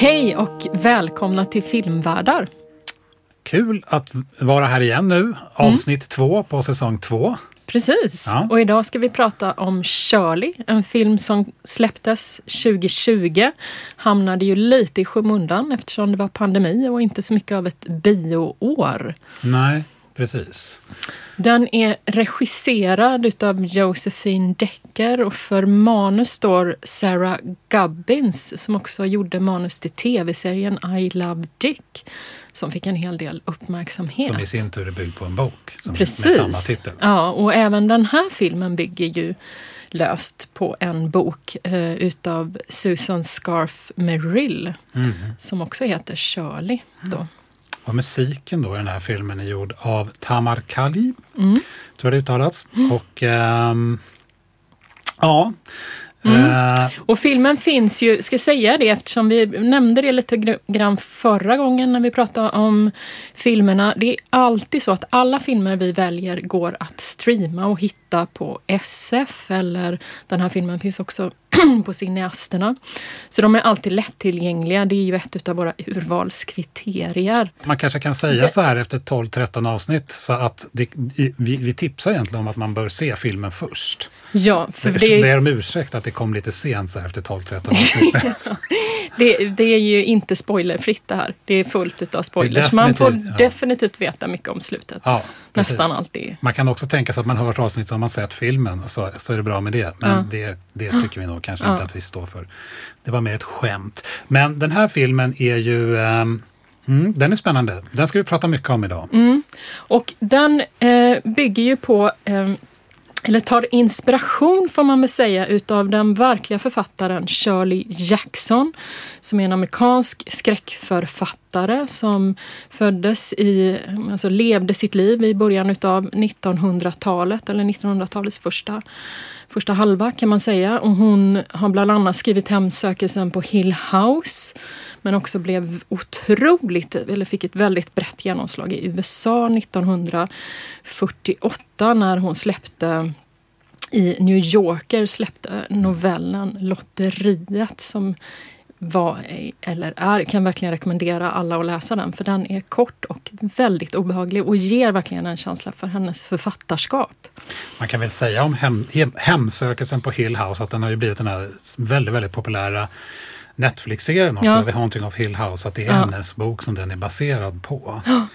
Hej och välkomna till Filmvärdar. Kul att vara här igen nu. Avsnitt mm. två på säsong två. Precis. Ja. Och idag ska vi prata om Shirley, en film som släpptes 2020. Hamnade ju lite i skymundan eftersom det var pandemi och inte så mycket av ett bioår. Nej, precis. Den är regisserad utav Josephine Decker och för manus står Sarah Gubbins som också gjorde manus till tv-serien I Love Dick som fick en hel del uppmärksamhet. Som i sin tur är byggd på en bok som Precis. med samma titel. Ja, och även den här filmen bygger ju löst på en bok eh, utav Susan Scarf Merrill mm. som också heter Shirley. Då. Och musiken då i den här filmen är gjord av Tamar Kali, mm. tror jag det uttalats. Mm. Och ähm, ja, Mm. Uh, och filmen finns ju, ska säga det eftersom vi nämnde det lite grann förra gången när vi pratade om filmerna. Det är alltid så att alla filmer vi väljer går att streama och hitta på SF eller den här filmen finns också på cineasterna. Så de är alltid lättillgängliga. Det är ju ett av våra urvalskriterier. Man kanske kan säga så här efter 12-13 avsnitt så att det, vi, vi, tipsar egentligen om att man bör se filmen först. Ja, för det, är om ursäkt att det kom lite sent så här efter 12-13 avsnitt. det, det, är ju inte spoilerfritt det här. Det är fullt av spoilers. Man får ja. definitivt veta mycket om slutet. Ja, Nästan alltid. Man kan också tänka sig att man har hört avsnitt som man sett filmen så, så är det bra med det. Men ja. det, det tycker vi nog kanske inte att vi står för. Det var mer ett skämt. Men den här filmen är ju um, Mm, den är spännande. Den ska vi prata mycket om idag. Mm. Och den eh, bygger ju på eh, eller tar inspiration får man väl säga utav den verkliga författaren Shirley Jackson som är en amerikansk skräckförfattare som föddes i, alltså levde sitt liv i början utav 1900-talet eller 1900-talets första, första halva kan man säga. Och hon har bland annat skrivit Hemsökelsen på Hill House men också blev otroligt, eller fick ett väldigt brett genomslag i USA 1948 när hon släppte i New Yorker släppte novellen Lotteriet som var, eller är, kan verkligen rekommendera alla att läsa den för den är kort och väldigt obehaglig och ger verkligen en känsla för hennes författarskap. Man kan väl säga om hem, hemsökelsen på Hill House att den har ju blivit den här väldigt, väldigt populära Netflix-serien också, ja. The Haunting of Hill House, att det är ja. hennes bok som den är baserad på. Ja.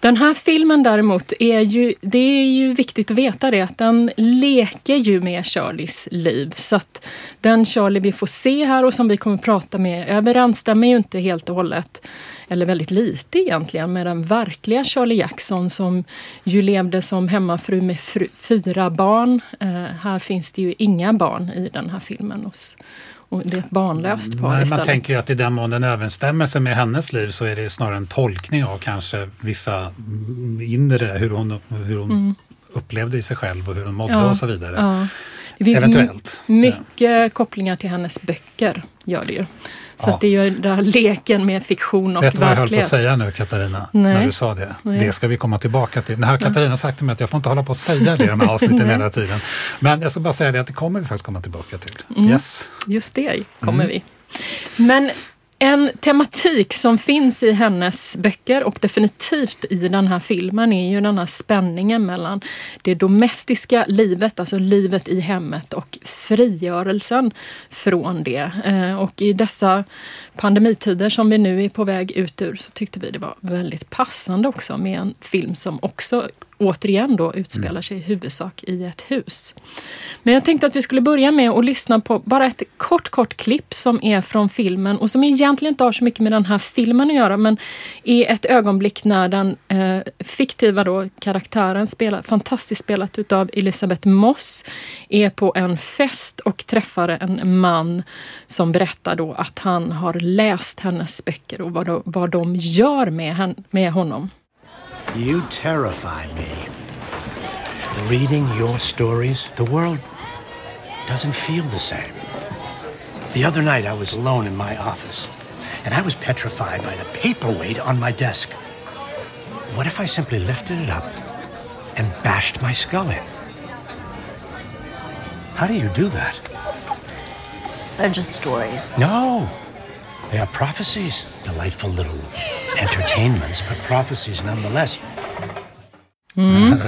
Den här filmen däremot är ju, det är ju viktigt att veta det, att den leker ju med Charlies liv. Så att den Charlie vi får se här och som vi kommer att prata med överensstämmer ju inte helt och hållet, eller väldigt lite egentligen, med den verkliga Charlie Jackson som ju levde som hemmafru med fru, fyra barn. Eh, här finns det ju inga barn i den här filmen hos, och det är ett barnlöst par istället. Man tänker ju att i den mån den överensstämmer med hennes liv så är det snarare en tolkning av kanske vissa inre, hur hon, hur hon mm. upplevde sig själv och hur hon mådde ja, och så vidare. Ja. Det finns Eventuellt. mycket kopplingar till hennes böcker, gör det ju. Så ja. det är ju den här leken med fiktion och Vet verklighet. Vet du vad jag höll på att säga nu Katarina? Nej. När du sa det. Nej. Det ska vi komma tillbaka till. Nu har Katarina sagt till mig att jag får inte hålla på att säga det i de här avsnitten hela tiden. Men jag ska bara säga det att det kommer vi faktiskt komma tillbaka till. Mm. Yes. Just det kommer mm. vi. Men en tematik som finns i hennes böcker och definitivt i den här filmen är ju den här spänningen mellan det domestiska livet, alltså livet i hemmet och frigörelsen från det. Eh, och i dessa pandemitider som vi nu är på väg ut ur så tyckte vi det var väldigt passande också med en film som också återigen då utspelar mm. sig i huvudsak i ett hus. Men jag tänkte att vi skulle börja med att lyssna på bara ett kort, kort klipp som är från filmen och som egentligen inte har så mycket med den här filmen att göra men är ett ögonblick när den eh, fiktiva då, karaktären, spelar, fantastiskt spelat utav Elisabeth Moss, är på en fest och träffar en man som berättar då att han har läst hennes böcker och vad, då, vad de gör med, med honom. You terrify me. Reading your stories, the world doesn't feel the same. The other night I was alone in my office, and I was petrified by the paperweight on my desk. What if I simply lifted it up and bashed my skull in? How do you do that? They're just stories. No! They are prophecies, delightful little entertainments, but prophecies nonetheless. Mm.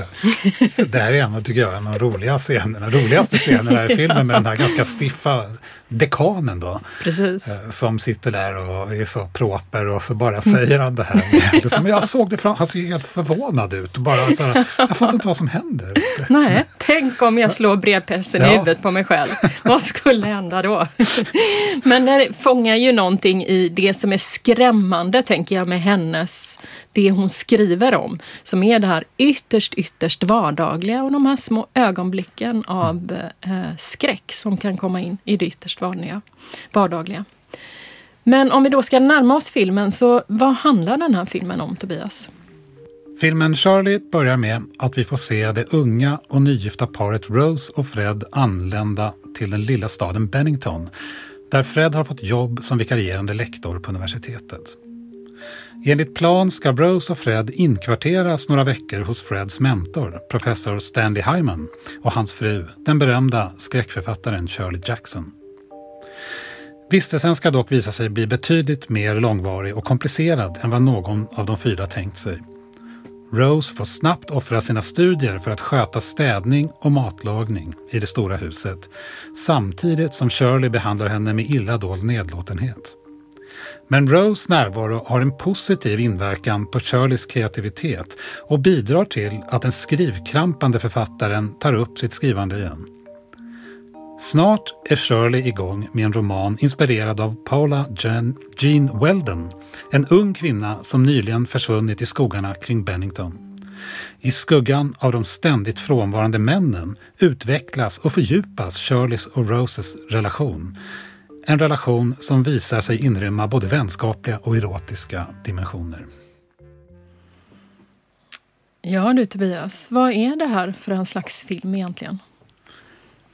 det här är en av, tycker jag, en av de roliga scenerna, roligaste scenerna i filmen med den här ganska stiffa dekanen då. Precis. Eh, som sitter där och är så proper och så bara säger han det här. Med, liksom, jag såg det fram, han ser helt förvånad ut. Bara, så här, jag fattar inte vad som händer. Nej, tänk om jag slår brevpärsen ja. i huvudet på mig själv. vad skulle hända då? Men det fångar ju någonting i det som är skrämmande, tänker jag, med hennes det hon skriver om, som är det här ytterst, ytterst vardagliga och de här små ögonblicken av eh, skräck som kan komma in i det ytterst vanliga, vardagliga. Men om vi då ska närma oss filmen, så vad handlar den här filmen om, Tobias? Filmen Charlie börjar med att vi får se det unga och nygifta paret Rose och Fred anlända till den lilla staden Bennington, där Fred har fått jobb som vikarierande lektor på universitetet. Enligt plan ska Rose och Fred inkvarteras några veckor hos Freds mentor, professor Stanley Hyman, och hans fru, den berömda skräckförfattaren Shirley Jackson. Vistelsen ska dock visa sig bli betydligt mer långvarig och komplicerad än vad någon av de fyra tänkt sig. Rose får snabbt offra sina studier för att sköta städning och matlagning i det stora huset samtidigt som Shirley behandlar henne med illa dold nedlåtenhet. Men Rose närvaro har en positiv inverkan på Shirleys kreativitet och bidrar till att den skrivkrampande författaren tar upp sitt skrivande igen. Snart är Shirley igång med en roman inspirerad av Paula Jean Weldon, en ung kvinna som nyligen försvunnit i skogarna kring Bennington. I skuggan av de ständigt frånvarande männen utvecklas och fördjupas Shirleys och Roses relation en relation som visar sig inrymma både vänskapliga och erotiska dimensioner. Ja du Tobias, vad är det här för en slags film egentligen?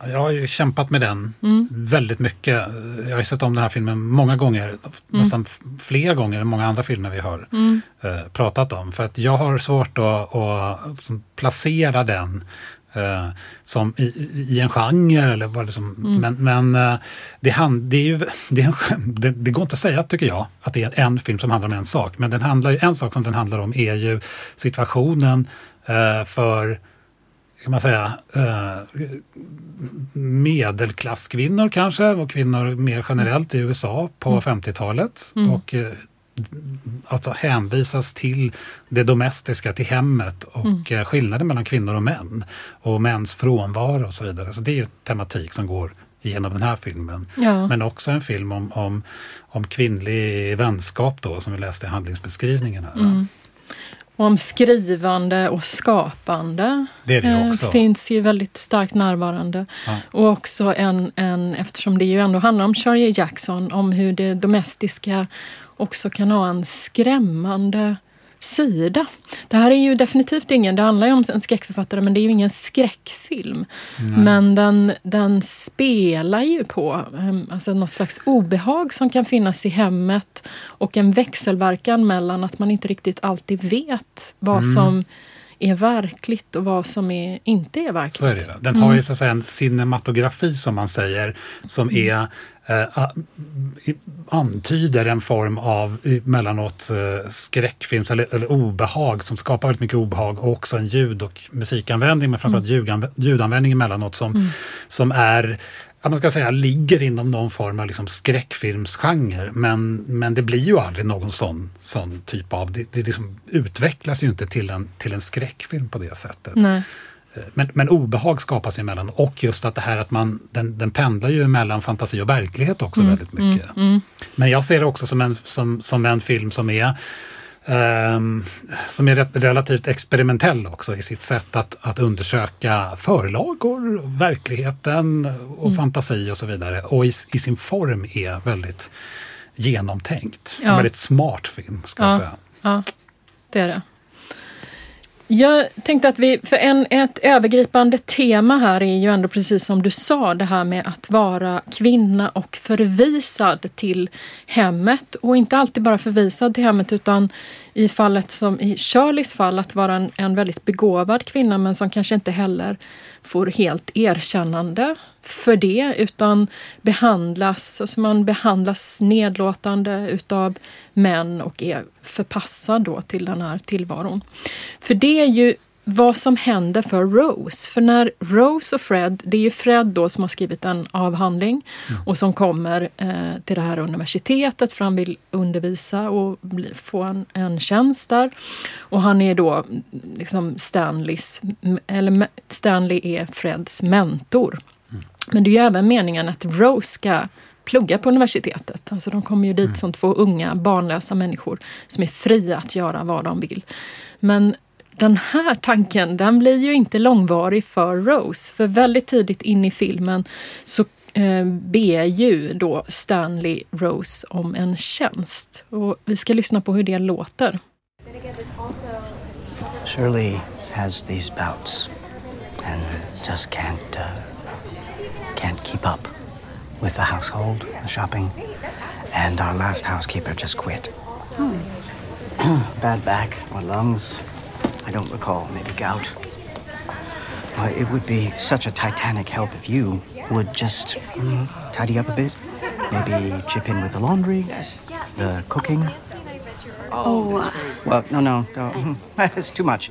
Jag har ju kämpat med den mm. väldigt mycket. Jag har sett om den här filmen många gånger, mm. nästan fler gånger än många andra filmer vi har mm. eh, pratat om. För att jag har svårt att, att placera den eh, som i, i, en genre. Eller vad liksom, mm. Men, men eh, det, hand, det, är ju, det, är det, det, går inte att säga, tycker jag, att det är en film som handlar om en sak. Men den handlar, en sak som den handlar om är ju situationen för kan man säga, eh, medelklasskvinnor kanske och kvinnor mer generellt i USA på mm. 50-talet. Mm. Och eh, alltså hänvisas till det domestiska, till hemmet och mm. Eh, skillnaden mellan kvinnor och män. Och mäns frånvaro och så vidare. Så det är ju tematik som går genom den här filmen. Ja. Men också en film om, om, om kvinnlig vänskap då, som vi läste i handlingsbeskrivningen. här. Mm. Om skrivande och skapande. Det, det eh, finns ju väldigt starkt närvarande. Ja. Och också en, en, eftersom det ju ändå handlar om Charlie Jackson, om hur det domestiska också kan ha en skrämmande sida. Det här är ju definitivt ingen, det handlar ju om en skräckförfattare men det är ju ingen skräckfilm. Nej. Men den, den spelar ju på ehm, alltså något slags obehag som kan finnas i hemmet och en växelverkan mellan att man inte riktigt alltid vet vad mm. som är verkligt och vad som är, inte är verkligt. Så är det. Den har ju så att säga en cinematografi som man säger som mm. är eh, antyder en form av emellanåt eh, skräckfilms eller, eller obehag som skapar väldigt mycket obehag och också en ljud och musikanvändning men framförallt mm. ljudanv ljudanvändning emellanåt som, mm. som är man ska säga, ligger inom någon form av liksom skräckfilmsgenre. Men, men det blir ju aldrig någon sån, sån typ av... Det, det liksom utvecklas ju inte till en, till en skräckfilm på det sättet. Nej. Eh, men, men obehag skapas emellan och just att det här att man, den, den pendlar ju mellan fantasi och verklighet också mm, väldigt mycket. Mm, mm. Men jag ser det också som en, som, som en film som är Um, som är relativt experimentell också i sitt sätt att, att undersöka förlagor, verkligheten och mm. fantasi och så vidare. Och i, i, sin form är väldigt genomtänkt. Ja. En väldigt smart film, ska ja. jag säga. Ja, det är det. Jag tänkte att vi, för en, ett övergripande tema här är ju ändå precis som du sa, det här med att vara kvinna och förvisad till hemmet. Och inte alltid bara förvisad till hemmet utan i fallet som i Shirleys fall att vara en, en väldigt begåvad kvinna men som kanske inte heller får helt erkännande för det utan behandlas, alltså man behandlas nedlåtande utav män och är förpassad då till den här tillvaron. För det är ju vad som händer för Rose. För när Rose och Fred, det är ju Fred då som har skrivit en avhandling mm. och som kommer eh, till det här universitetet för han vill undervisa och bli, få en, en tjänst där. Och han är då liksom Stanleys, eller Stanley är Freds mentor. Mm. Men det är ju även meningen att Rose ska plugga på universitetet. Alltså de kommer ju dit mm. som två unga barnlösa människor som är fria att göra vad de vill. Men den här tanken den blir ju inte långvarig för Rose. För väldigt tidigt in i filmen så eh, ber ju då Stanley Rose om en tjänst. Och vi ska lyssna på hur det låter. Shirley has these bouts and just can't uh, can't keep up with the household, the shopping, and our last housekeeper just quit. Hmm. Bad back or lungs, I don't recall. Maybe gout. Uh, it would be such a titanic help if you would just mm, tidy up a bit. Maybe chip in with the laundry, the cooking. Oh, uh, well, no, no, no. it's too much.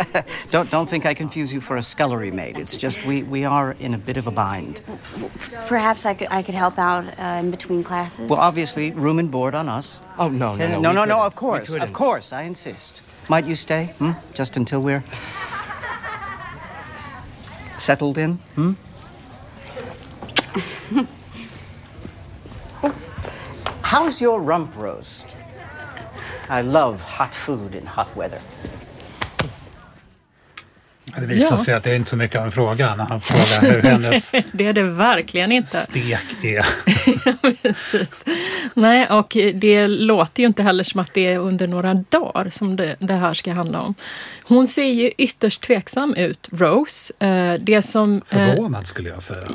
don't don't think I confuse you for a scullery maid. It's just we we are in a bit of a bind. Perhaps I could I could help out uh, in between classes. Well, obviously, room and board on us. Oh no, no, no, no, no, no. Of course, of course, I insist. Might you stay? Hmm? Just until we're settled in? Hmm? How's your rump roast? I love hot food in hot weather. Det visar ja. sig att det är inte så mycket av en fråga när han frågar hur hennes Det är det verkligen inte. stek är. Precis. Nej, och det låter ju inte heller som att det är under några dagar som det, det här ska handla om. Hon ser ju ytterst tveksam ut, Rose. Eh, det som, eh, Förvånad skulle jag säga.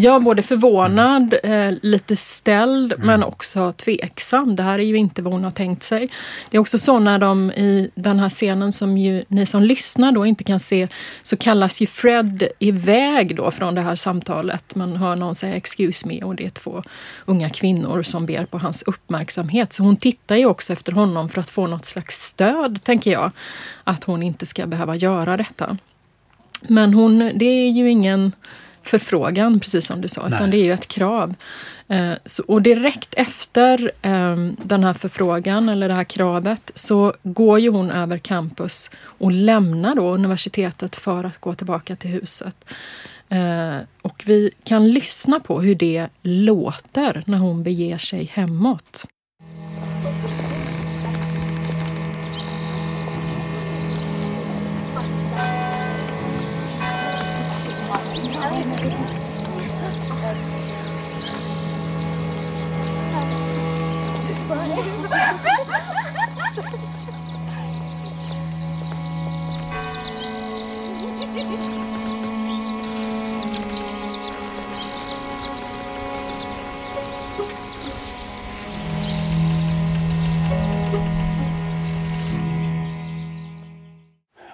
Ja, både förvånad, mm. eh, lite ställd mm. men också tveksam. Det här är ju inte vad hon har tänkt sig. Det är också så när de i den här scenen som ju ni som lyssnar då inte kan se så kallas ju Fred iväg då från det här samtalet. Man hör någon säga excuse me och det är två unga kvinnor som ber på hans uppmärksamhet. Så hon tittar ju också efter honom för att få något slags stöd, tänker jag. Att hon inte ska behöva göra detta. Men hon, det är ju ingen förfrågan, precis som du sa, Nej. utan det är ju ett krav. Eh, så, och direkt efter eh, den här förfrågan, eller det här kravet, så går ju hon över campus och lämnar då universitetet för att gå tillbaka till huset. Eh, och vi kan lyssna på hur det låter när hon beger sig hemåt.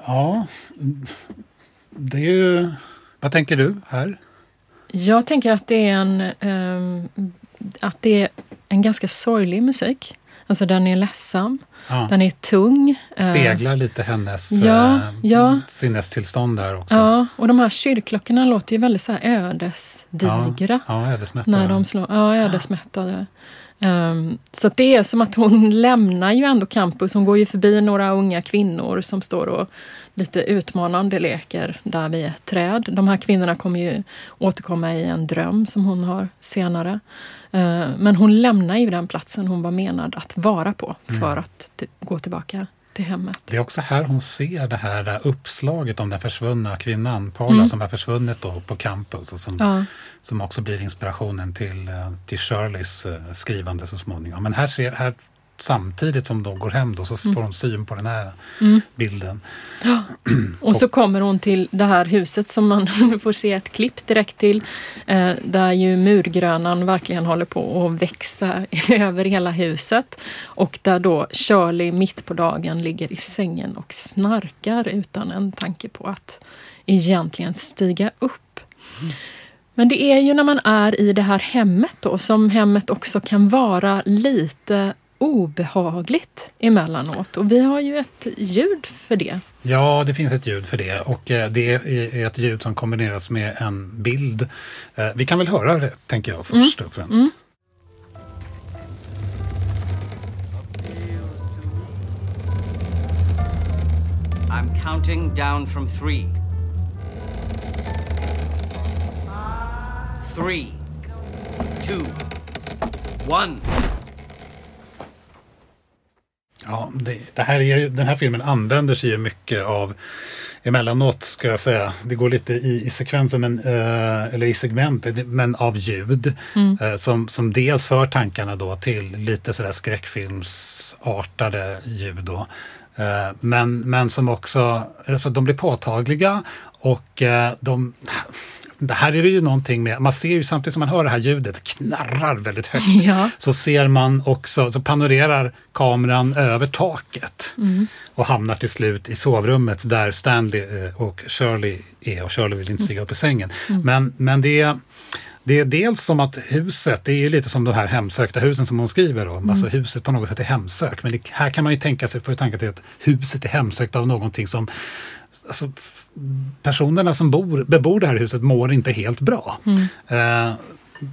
Ja, det är ju... Vad tänker du här? Jag tänker att det är en, um, att det är en ganska sorglig musik. Alltså den är ledsam, ja. den är tung. Eh, Speglar lite hennes ja, eh, ja. sinnestillstånd där också. Ja, och de här kyrkklockorna låter ju väldigt så här ödesdigra. Ja, ödesmättade. När de slår, ja, ödesmättade. Um, så det är som att hon lämnar ju ändå campus. Hon går ju förbi några unga kvinnor som står och lite utmanande leker där vid ett träd. De här kvinnorna kommer ju återkomma i en dröm som hon har senare. Uh, men hon lämnar ju den platsen hon var menad att vara på för mm. att gå tillbaka till hemmet. Det är också här hon ser det här uppslaget om den försvunna kvinnan, Paula, mm. som har försvunnit då på campus och som, ja. som också blir inspirationen till, eh, till Shirleys eh, skrivande så småningom. Men här, ser, här samtidigt som de går hem då, så får de syn på den här bilden. Och så kommer hon till det här huset som man får se ett klipp direkt till. Eh, där ju murgrönan verkligen håller på att växa över hela huset. Och där då Shirley mitt på dagen ligger i sängen och snarkar utan en tanke på att egentligen stiga upp. Men det är ju när man är i det här hemmet då som hemmet också kan vara lite obehagligt emellanåt. Och vi har ju ett ljud för det. Ja, det finns ett ljud för det och eh, det är ett ljud som kombineras med en bild. Eh, vi kan väl höra det, tänker jag, först och främst. Mm. I'm counting down from three. Three, two, one. Ja, det, det här är, den här filmen använder sig ju mycket av emellanåt ska jag säga, det går lite i, i sekvensen, men, eh, eller i segmentet, men av ljud. Mm. Eh, som, som dels för tankarna då till lite sådär skräckfilmsartade ljud. Då. Eh, men, men som också, alltså de blir påtagliga och eh, de det här är det ju någonting med, man ser ju samtidigt som man hör det här ljudet knarrar väldigt högt. Ja. Så ser man också, så panorerar kameran över taket mm. och hamnar till slut i sovrummet där Stanley eh, och Shirley är och Shirley vill inte stiga upp i sängen. Mm. Men, men det är det är dels som att huset, det är ju lite som de här hemsökta husen som hon skriver om. Mm. Alltså huset på något sätt är hemsökt. Men det, här kan man ju tänka sig, få tanken till att huset är hemsökt av någonting som alltså, personerna som bor, bebor det här huset mår inte helt bra. Mm. Eh,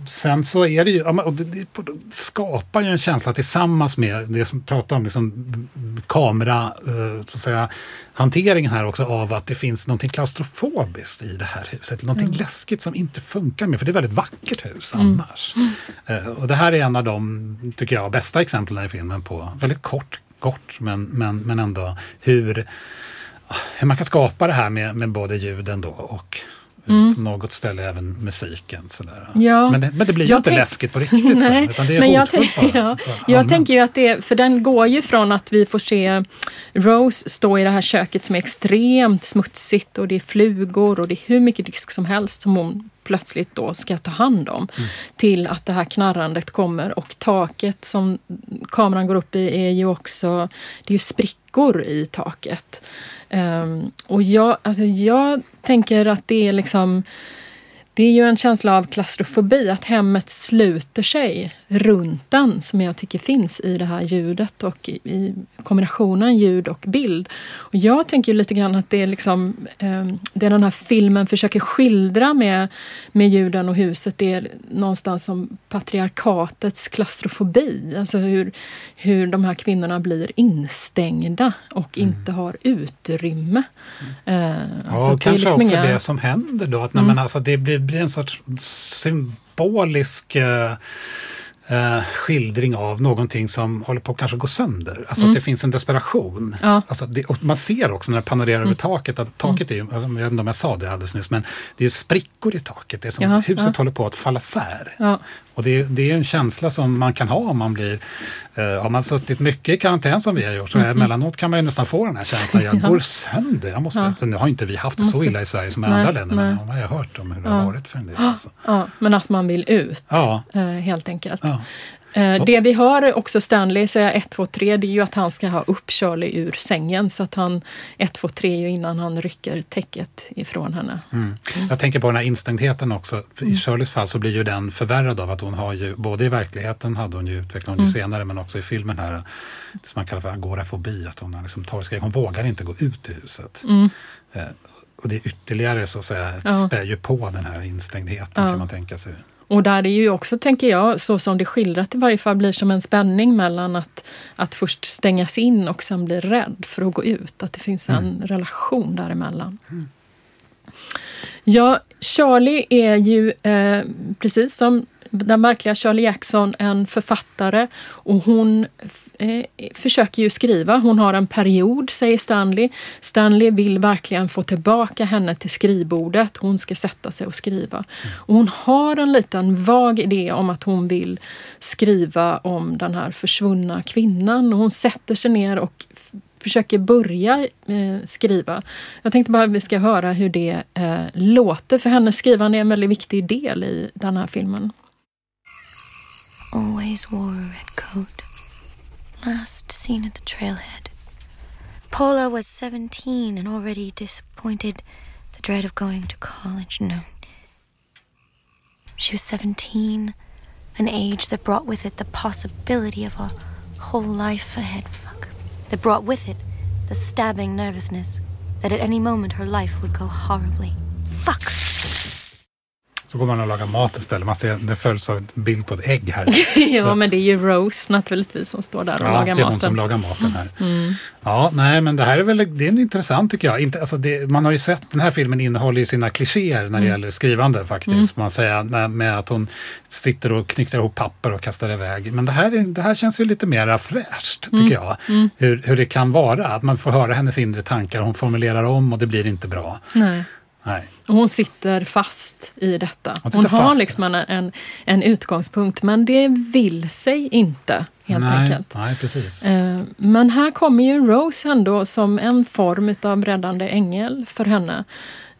sen så är det ju, och det, det, skapar ju en känsla tillsammans med det som pratar om liksom, kamera, eh, så att säga, hanteringen här också av att det finns någonting klaustrofobiskt i det här huset. Någonting mm. läskigt som inte funkar med, för det är ett väldigt vackert hus mm. annars. Mm. Eh, och det här är en av de, tycker jag, bästa exemplen i filmen på väldigt kort, kort men, men, men ändå hur hur man kan skapa det här med, med både ljuden då och mm. på något ställe även musiken. Sådär. Ja. Men, det, men det blir ju inte läskigt på riktigt Nej, sen, utan det är men jag, bara, ja, jag tänker ju att det, för den går ju från att vi får se Rose stå i det här köket som är extremt smutsigt och det är flugor och det är hur mycket disk som helst som hon plötsligt då ska ta hand om. Mm. Till att det här knarrandet kommer och taket som kameran går upp i är ju också, det är ju sprickor i taket. Um, och jag, alltså jag tänker att det är liksom det är ju en känsla av klaustrofobi, att hemmet sluter sig runt den som jag tycker finns i det här ljudet och i, kombinationen ljud och bild. Och jag tänker lite grann att det är liksom eh, det den här filmen försöker skildra med, med ljuden och huset, det är någonstans som patriarkatets klaustrofobi. Alltså hur, hur de här kvinnorna blir instängda och mm. inte har utrymme. Mm. Eh, ja, alltså och kanske liksom också inga... det som händer då, att mm. men alltså, det blir, blir en sorts symbolisk eh, eh, skildring av någonting som håller på att kanske gå sönder. Alltså mm. att det finns en desperation. Ja. Alltså det, man ser också när det panorerar mm. över taket att taket är ju, alltså, jag vet inte om jag sa det alldeles nyss, men det är sprickor i taket. Det är som ja, huset ja. håller på att falla sär. Ja. Och det, det är en känsla som man kan ha om man blir, eh, har man suttit mycket i karantän som vi har gjort, så mm. emellanåt kan man ju nästan få den här känslan, jag går sönder. Jag måste, Nu har inte vi haft det så illa i Sverige som i andra länder, men man har hört om hur det har varit för en del. Alltså. Ja, men att man vill ut, ja. eh, helt enkelt. Eh, det vi hör också Stanley säga 1, 2, 3, det är ju att han ska ha upp Shirley ur sängen. Så att han 1, 2, 3 innan han rycker täcket ifrån henne. Mm. Mm. Jag tänker på den här instängdheten också. I mm. Shirleys fall så blir ju den förvärrad av att hon har ju, både i verkligheten hade hon ju utvecklat hon ju mm. senare, men också i filmen här, det som man kallar för agorafobi, att hon liksom torgskräck. Hon vågar inte gå ut i huset. Mm. Eh, och det är ytterligare så att säga, spär ju på den här instängdheten ja. kan man tänka sig. Och där det ju också, tänker jag, så som det skildrat i varje fall, blir som en spänning mellan att, att först stängas in och sen bli rädd för att gå ut. Att det finns en mm. relation däremellan. Mm. Ja, Charlie är ju, eh, precis som den verkliga Shirley Jackson en författare och hon eh, försöker ju skriva. Hon har en period, säger Stanley. Stanley vill verkligen få tillbaka henne till skrivbordet. Hon ska sätta sig och skriva. Och hon har en liten vag idé om att hon vill skriva om den här försvunna kvinnan. Och hon sätter sig ner och försöker börja eh, skriva. Jag tänkte bara att vi ska höra hur det eh, låter, för hennes skrivande är en väldigt viktig del i den här filmen. Always wore a red coat. Last seen at the trailhead. Paula was 17 and already disappointed. The dread of going to college, no. She was 17, an age that brought with it the possibility of a whole life ahead Fuck. that brought with it the stabbing nervousness that at any moment her life would go horribly. Fuck! Så går man och lagar mat istället. Man ser, det följs av en bild på ett ägg här. ja, men det är ju Rose naturligtvis som står där och ja, lagar maten. Ja, det är hon som lagar maten här. Mm. Ja, nej, men det här är väl det är intressant tycker jag. Inte, alltså det, man har ju sett, den här filmen innehåller ju sina klichéer när det mm. gäller skrivande faktiskt. Mm. Man säger med, med, att hon sitter och knycklar ihop papper och kastar iväg. Men det här, det här känns ju lite mer fräscht tycker mm. jag. Mm. Hur, hur det kan vara, att man får höra hennes inre tankar. Hon formulerar om och det blir inte bra. Nej. Nej. Hon sitter fast i detta. Hon, hon har liksom en, en, en, utgångspunkt men det vill sig inte helt nej, enkelt. Nej, precis. Eh, men här kommer ju Rose ändå som en form av räddande ängel för henne.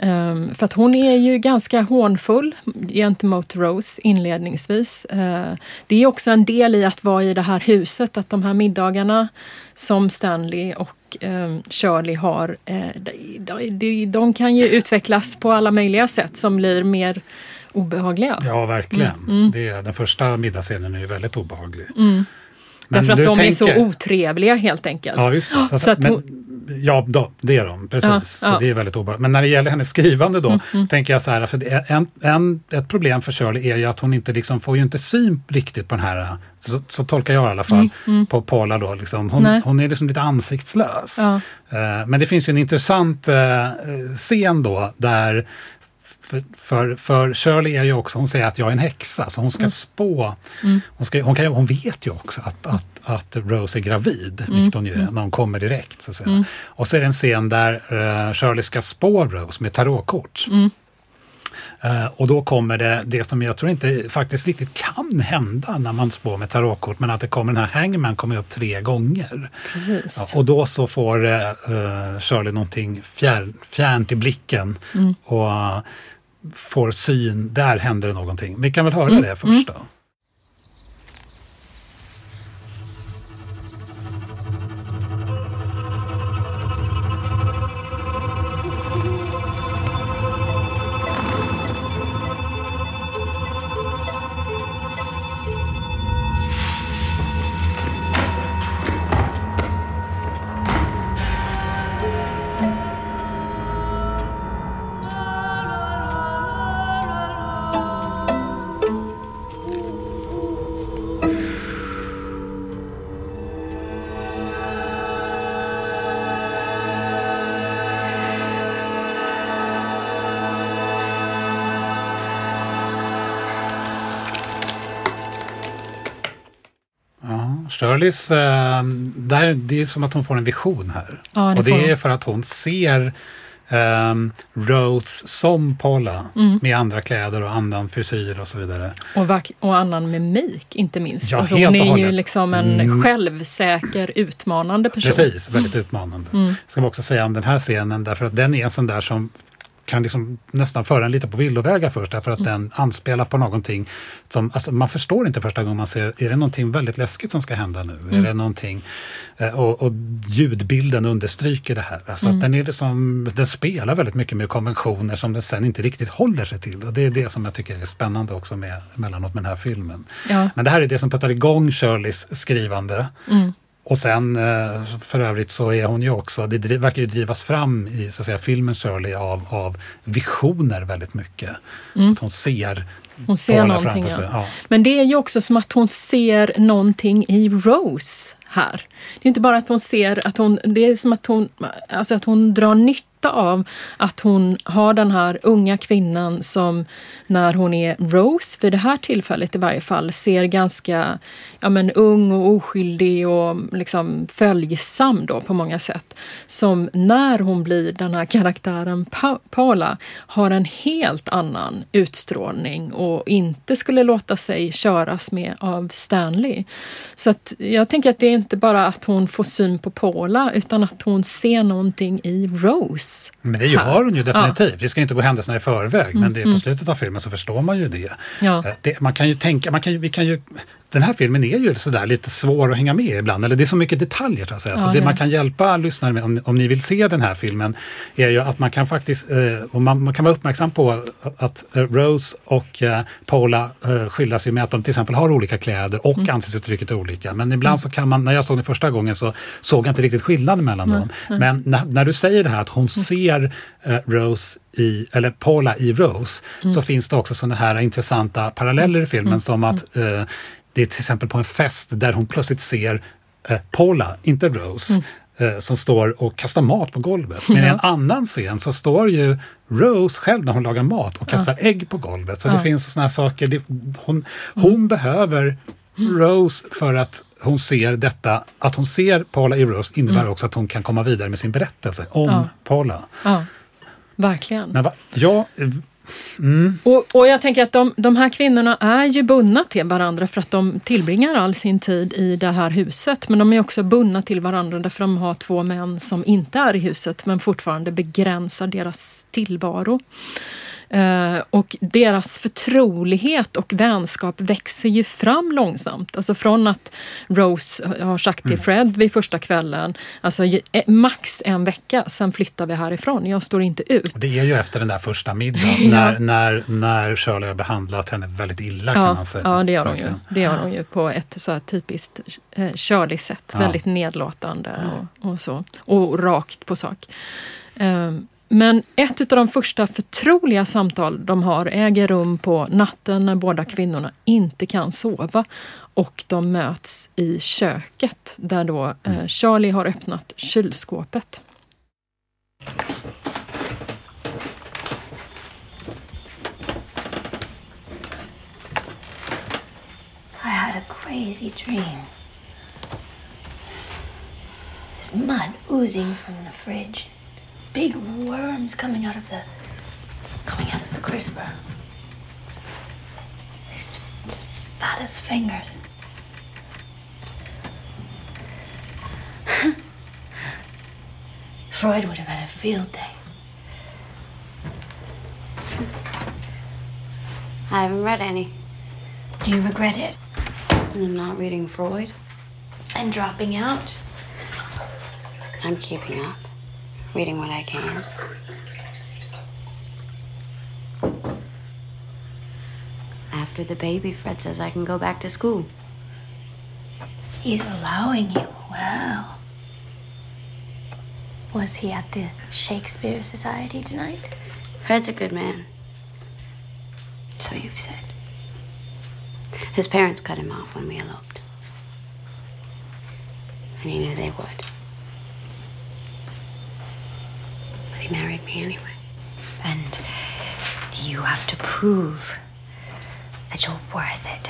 Um, för att hon är ju ganska hånfull gentemot Rose inledningsvis. Uh, det är också en del i att vara i det här huset, att de här middagarna som Stanley och um, Shirley har, uh, de, de, de, kan ju utvecklas på alla möjliga sätt som blir mer obehagliga. Ja, verkligen. Mm, mm. Det, den första middagsscenen är ju väldigt obehaglig. Mm. Därför att de tänker... är så otrevliga helt enkelt. Ja, just det. Alltså, så att hon... Ja, då, det är de, precis. Ja, så ja. det är väldigt obehagligt. Men när det gäller hennes skrivande då, mm, mm. tänker jag så här, alltså en, en, ett problem för Shirley är ju att hon inte liksom får ju inte syn riktigt på den här, så, så tolkar jag i alla fall, mm, mm. på Paula då. Liksom. Hon, hon är liksom lite ansiktslös. Ja. Uh, men det finns ju en intressant uh, scen då, där för, för, för Shirley är ju också, hon säger att jag är en häxa, så hon ska mm. spå. Mm. Hon, ska, hon, kan, hon vet ju också att, att, att Rose är gravid, mm. vilket hon ju är mm. när hon kommer direkt. Så. Mm. Och så är det en scen där uh, Shirley ska spå Rose med tarotkort. Uh, och då kommer det, det som jag tror inte faktiskt riktigt kan hända när man spår med tarotkort, men att det kommer den här hangman kommer upp tre gånger. Ja, och då så får uh, Shirley någonting fjär, fjärnt i blicken. Mm. Och får syn, där händer det någonting. Vi kan väl höra mm. det först då. Shirleys, äh, där, det är som att hon får en vision här. Ja, det och det är för att hon ser um, Rhodes som Paula mm. med andra kläder och annan frisyr och så vidare. Och, och annan mimik inte minst. Ja, alltså, hon är ju liksom en mm. självsäker, utmanande person. Precis, väldigt utmanande. Mm. Ska man också säga om den här scenen därför att den är en sån där som kan liksom nästan föra en lite på villovägar först därför att mm. den anspelar på någonting som alltså man förstår inte första gången man ser, är det någonting väldigt läskigt som ska hända nu? Mm. Är det någonting, eh, och, och ljudbilden understryker det här. Alltså mm. att den, är liksom, den spelar väldigt mycket med konventioner som den sen inte riktigt håller sig till. Och det är det som jag tycker är spännande också med, emellanåt med den här filmen. Ja. Men det här är det som puttar igång Shirleys skrivande. Och sen eh, för övrigt så är hon ju också, det verkar ju drivas fram i så att säga, filmen Shirley av, av visioner väldigt mycket. Mm. Att hon ser hon ser någonting, ja. Ja. Men det är ju också som att hon ser någonting i Rose här. Det är inte bara att hon ser att hon, det är som att hon, alltså att hon drar nytta av att hon har den här unga kvinnan som när hon är Rose, vid det här tillfället i varje fall, ser ganska ja, men, ung och oskyldig och liksom följsam då på många sätt. Som när hon blir den här karaktären pa Paula har en helt annan utstrålning och inte skulle låta sig köras med av Stanley. Så att jag tänker att det är inte bara att hon får syn på Paula utan att hon ser någonting i Rose men det gör hon ju definitivt. Ja. Vi ska inte gå händelserna i förväg, mm, men det är på mm. slutet av filmen så förstår man ju det. Ja. Eh, det man kan ju tänka, man kan vi kan ju den här filmen är ju sådär lite svår att hänga med ibland, eller det är så mycket detaljer så att säga. Ja, så det ja. man kan hjälpa lyssnare med, om, om ni vill se den här filmen, är ju att man kan faktiskt, eh, och man, man, kan vara uppmärksam på att eh, Rose och eh, Paula skildras ju med att de till exempel har olika kläder och mm. ansiktsuttrycket är olika. Men ibland mm. så kan man, när jag såg den första gången så såg jag inte riktigt skillnaden mellan mm. dem. Men när, när, du säger det här att hon mm. ser Rose i, eller Paula i Rose, mm. så finns det också sådana här intressanta paralleller i filmen som att det är till exempel på en fest där hon plötsligt ser eh, Paula, inte Rose, mm. eh, som står och kastar mat på golvet. Men ja. i en annan scen så står ju Rose själv när hon lagar mat och kastar ja. ägg på golvet. Så ja. det finns sådana här saker. Det, hon, hon mm. behöver Rose för att hon ser detta, att hon ser Paula i Rose innebär mm. också att hon kan komma vidare med sin berättelse om Paula. Ja, verkligen. Men va, ja, Mm. Och, och, jag tänker att de, de här kvinnorna är ju bundna till varandra för att de tillbringar all sin tid i det här huset. Men de är också bundna till varandra därför att de har två män som inte är i huset men fortfarande begränsar deras tillvaro. Eh, och deras förtrolighet och vänskap växer ju fram långsamt. Alltså från att Rose har sagt till mm. Fred vid första kvällen, alltså eh, max en vecka, sen flyttar vi härifrån. Jag står inte ut. Det är ju efter den där första middagen, ja. när, när, när Shirley har behandlat henne väldigt illa ja, kan man säga. Ja, det gör hon ju. Det gör hon ju på ett så här typiskt eh, Shirley-sätt. Ja. Väldigt nedlåtande och, och, så. Och rakt på sak. Um, men ett av de första förtroliga samtal de har äger rum på natten när båda kvinnorna inte kan sova. Och de möts i köket där då eh, Charlie har öppnat kylskåpet. I had a crazy dream. Mud oozing from the fridge. Big worms coming out of the coming out of the crisper. As fat as fingers. Freud would have had a field day. I haven't read any. Do you regret it? I'm not reading Freud. And dropping out? I'm keeping up reading what I can. After the baby, Fred says I can go back to school. He's allowing you. Wow. Was he at the Shakespeare Society tonight? Fred's a good man. So you've said. His parents cut him off when we eloped. And he knew they would. He married me anyway. And you have to prove that you're worth it.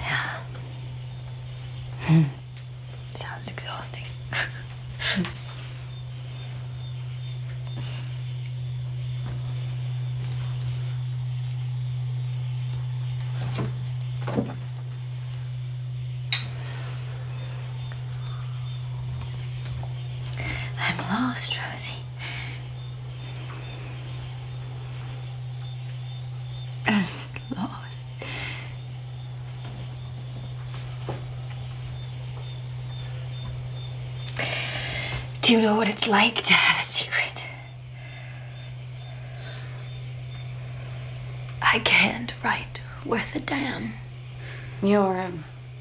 Yeah. Hmm. Sounds exhausting. lost, Rosie. I'm lost. Do you know what it's like to have a secret? I can't write worth a damn. You're a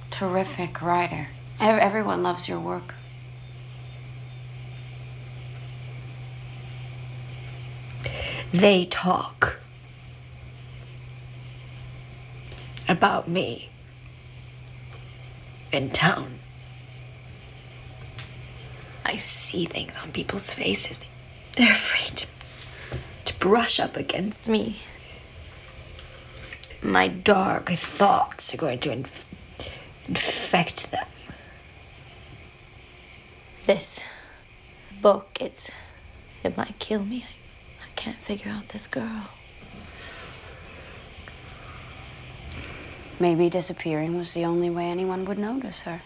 terrific writer. Everyone loves your work. They talk about me in town. I see things on people's faces. They're afraid to, to brush up against me. My dark thoughts are going to inf- infect them. This book, it's. It might kill me. Can't figure out this girl. Maybe disappearing was the only way anyone would notice her.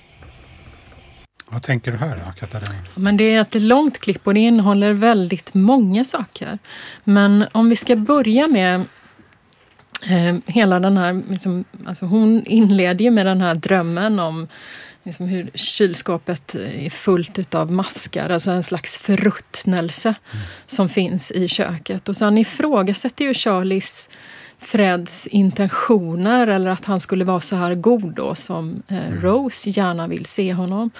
Vad tänker du här då, Katarina? Men det är ett långt klipp och det innehåller väldigt många saker. Men om vi ska börja med eh, hela den här... Liksom, alltså hon inleder ju med den här drömmen om liksom hur kylskåpet är fullt av maskar, alltså en slags förruttnelse mm. som finns i köket. Och sen ifrågasätter ju Charlies Freds intentioner eller att han skulle vara så här god då som eh, mm. Rose gärna vill se honom.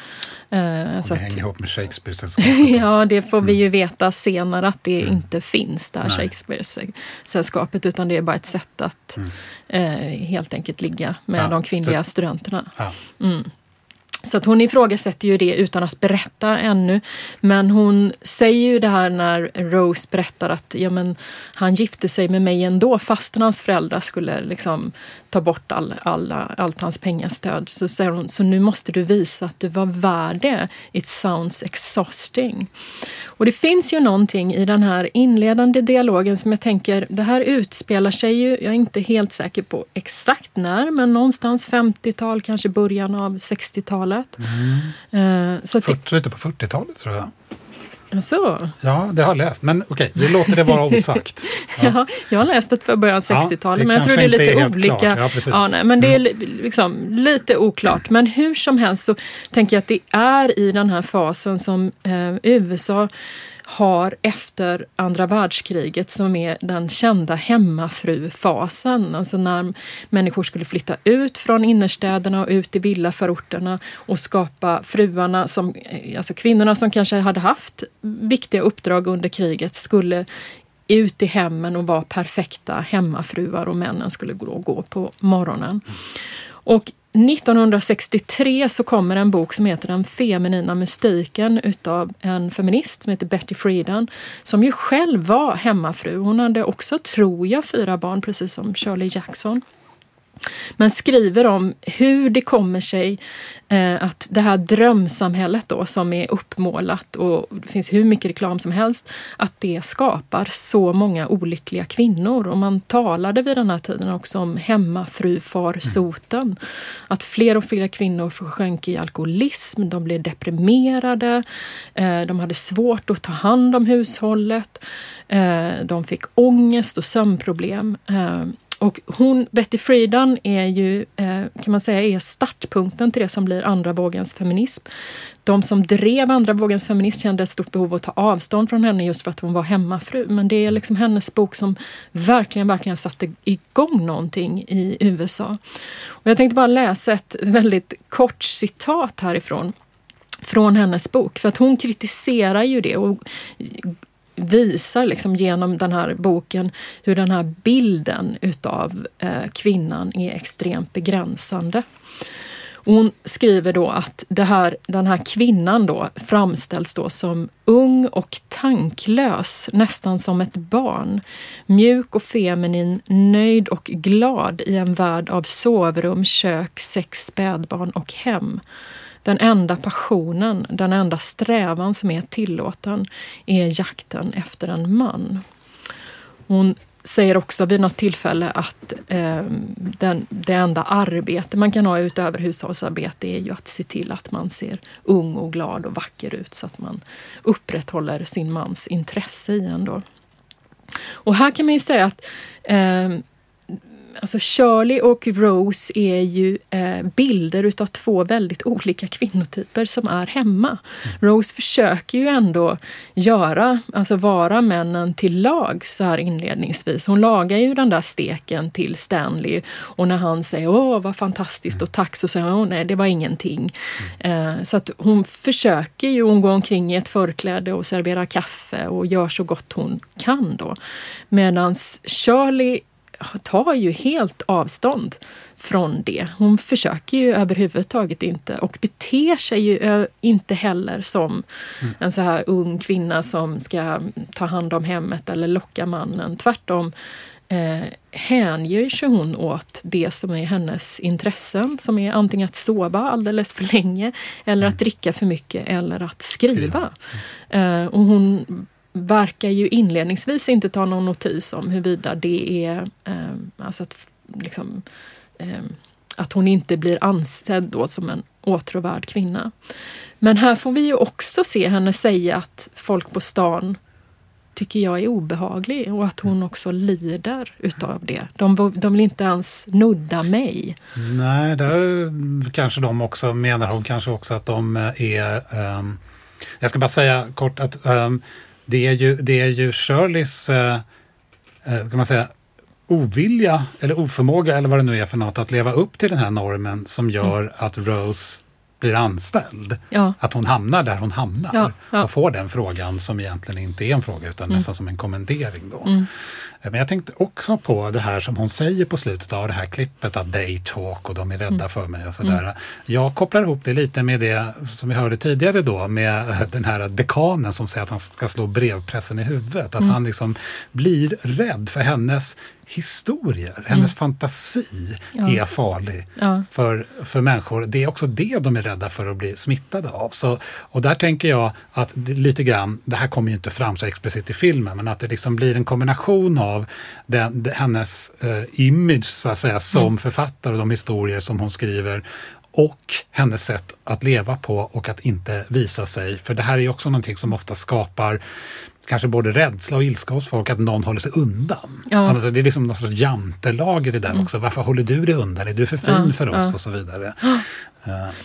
Eh, så det hänger ihop med Shakespeare Ja, det får vi ju mm. veta senare att det mm. inte finns där, Shakespeare-sällskapet, utan det är bara ett sätt att mm. eh, helt enkelt ligga med ja, de kvinnliga studenterna. Ja. Så att hon ifrågasätter ju det utan att berätta ännu. Men hon säger ju det här när Rose berättar att ja, men, han gifte sig med mig ändå fastän hans föräldrar skulle liksom ta bort all, alla, allt hans pengastöd. Så säger hon, så nu måste du visa att du var värd det. It sounds exhausting. Och det finns ju någonting i den här inledande dialogen som jag tänker, det här utspelar sig ju, jag är inte helt säker på exakt när, men någonstans 50-tal, kanske början av 60-talet. Mm. Uh, så på 40-talet tror jag. Så. Ja, det har jag läst. Men okej, vi låter det vara osagt. Ja. ja jag har läst det för början av 60-talet, ja, men jag tror det är lite är olika. Ja, ja, nej, men det är mm. liksom lite oklart. Men hur som helst så tänker jag att det är i den här fasen som eh, USA har efter andra världskriget som är den kända hemmafrufasen. Alltså när människor skulle flytta ut från innerstäderna och ut i villaförorterna och skapa fruarna, som, eh, alltså kvinnorna som kanske hade haft viktiga uppdrag under kriget skulle ut i hemmen och vara perfekta hemmafruar och männen skulle gå på morgonen. Och 1963 så kommer en bok som heter Den feminina mystiken utav en feminist som heter Betty Friedan som ju själv var hemmafru. Hon hade också, tror jag, fyra barn precis som Shirley Jackson men skriver om hur det kommer sig att det här drömsamhället då som är uppmålat och det finns hur mycket reklam som helst, att det skapar så många olyckliga kvinnor. Och man talade vid den här tiden också om hemmafrufarsoten. Mm. Att fler och fler kvinnor sjönk i alkoholism, de blev deprimerade, eh, de hade svårt att ta hand om hushållet, eh, de fick ångest och sömnproblem. Och hon, Betty Friedan är ju, eh, kan man säga, är startpunkten till det som blir andra vågens feminism. De som drev andra vågens feminism kände ett stort behov att ta avstånd från henne just för att hon var hemmafru. Men det är liksom hennes bok som verkligen, verkligen satte igång någonting i USA. Och jag tänkte bara läsa ett väldigt kort citat härifrån från hennes bok. För att hon kritiserar ju det och visar liksom genom den här boken hur den här bilden utav eh, kvinnan är extremt begränsande. hon skriver då att det här, den här kvinnan då framställs då som ung och tanklös, nästan som ett barn. Mjuk och feminin, nöjd och glad i en värld av sovrum, kök, sex, spädbarn och hem. Den enda passionen, den enda strävan som är tillåten är jakten efter en man. Hon säger också vid något tillfälle att eh, den, det enda arbete man kan ha utöver hushållsarbete är ju att se till att man ser ung och glad och vacker ut så att man upprätthåller sin mans intresse i en. Då. Och här kan man ju säga att eh, alltså Shirley och Rose är ju eh, bilder utav två väldigt olika kvinnotyper som är hemma. Mm. Rose försöker ju ändå göra, alltså vara männen till lag så här inledningsvis. Hon lagar ju den där steken till Stanley och när han säger åh vad fantastiskt och tack så säger hon nej det var ingenting. Mm. Eh, så att hon försöker ju, hon går omkring i ett förkläde och serverar kaffe och gör så gott hon kan då. Medans Shirley tar ju helt avstånd från det. Hon försöker ju överhuvudtaget inte och beter sig ju inte heller som mm. en så här ung kvinna som ska ta hand om hemmet eller locka mannen. Tvärtom eh, hänger sig hon åt det som är hennes intressen som är antingen att sova alldeles för länge eller mm. att dricka för mycket eller att skriva. Mm. Eh, och hon verkar ju inledningsvis inte ta någon notis om huruvida det är eh, alltså att, liksom, eh, att hon inte blir ansedd då som en åtråvärd kvinna. Men här får vi ju också se henne säga att folk på stan tycker jag är obehaglig och att hon också lider utav det. De, de vill inte ens nudda mig. Nej, där kanske de också menar hon kanske också att de är... Um, jag ska bara säga kort att um, det, är ju, det är ju Shirleys, uh, kan man säga, ovilja eller oförmåga eller vad det nu är för något att leva upp till den här normen som gör mm. att Rose blir anställd. Ja. Att hon hamnar där hon hamnar ja, ja. och får den frågan som egentligen inte är en fråga utan mm. nästan som en kommendering. Då. Mm. Men jag tänkte också på det här som hon säger på slutet av det här klippet att they talk och de är rädda mm. för mig och sådär. Mm. Jag kopplar ihop det lite med det som vi hörde tidigare då med den här dekanen som säger att han ska slå brevpressen i huvudet. Att mm. han liksom blir rädd för hennes historier, hennes mm. fantasi ja. är farlig ja. för, för människor. Det är också det de är rädda för att bli smittade av. Så, och där tänker jag att lite grann, det här kommer ju inte fram så explicit i filmen, men att det liksom blir en kombination av den, hennes eh, image så att säga, som mm. författare och de historier som hon skriver och hennes sätt att leva på och att inte visa sig. För det här är också någonting som ofta skapar kanske både rädsla och ilska hos folk att någon håller sig undan. Ja. Alltså, det är liksom någon sorts jantelag i det där mm. också. Varför håller du dig undan? Är du för fin ja, för oss? Ja. Och så vidare.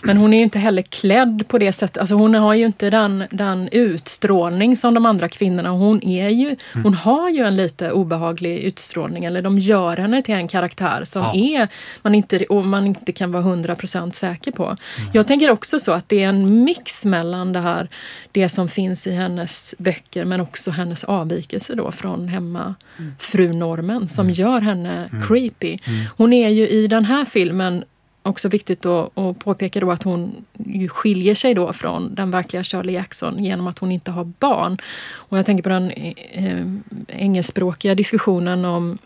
Men hon är ju inte heller klädd på det sättet. Alltså hon har ju inte den, den utstrålning som de andra kvinnorna. Hon, är ju, mm. hon har ju en lite obehaglig utstrålning. Eller de gör henne till en karaktär som ja. är, man inte, man inte kan vara 100% säker på. Mm. Jag tänker också så att det är en mix mellan det här, det som finns i hennes böcker men också hennes avvikelse då från hemmafrunormen som mm. gör henne mm. creepy. Mm. Hon är ju i den här filmen också viktigt att, att påpeka då att hon skiljer sig då från den verkliga Shirley Jackson genom att hon inte har barn. Och jag tänker på den eh, engelskspråkiga diskussionen om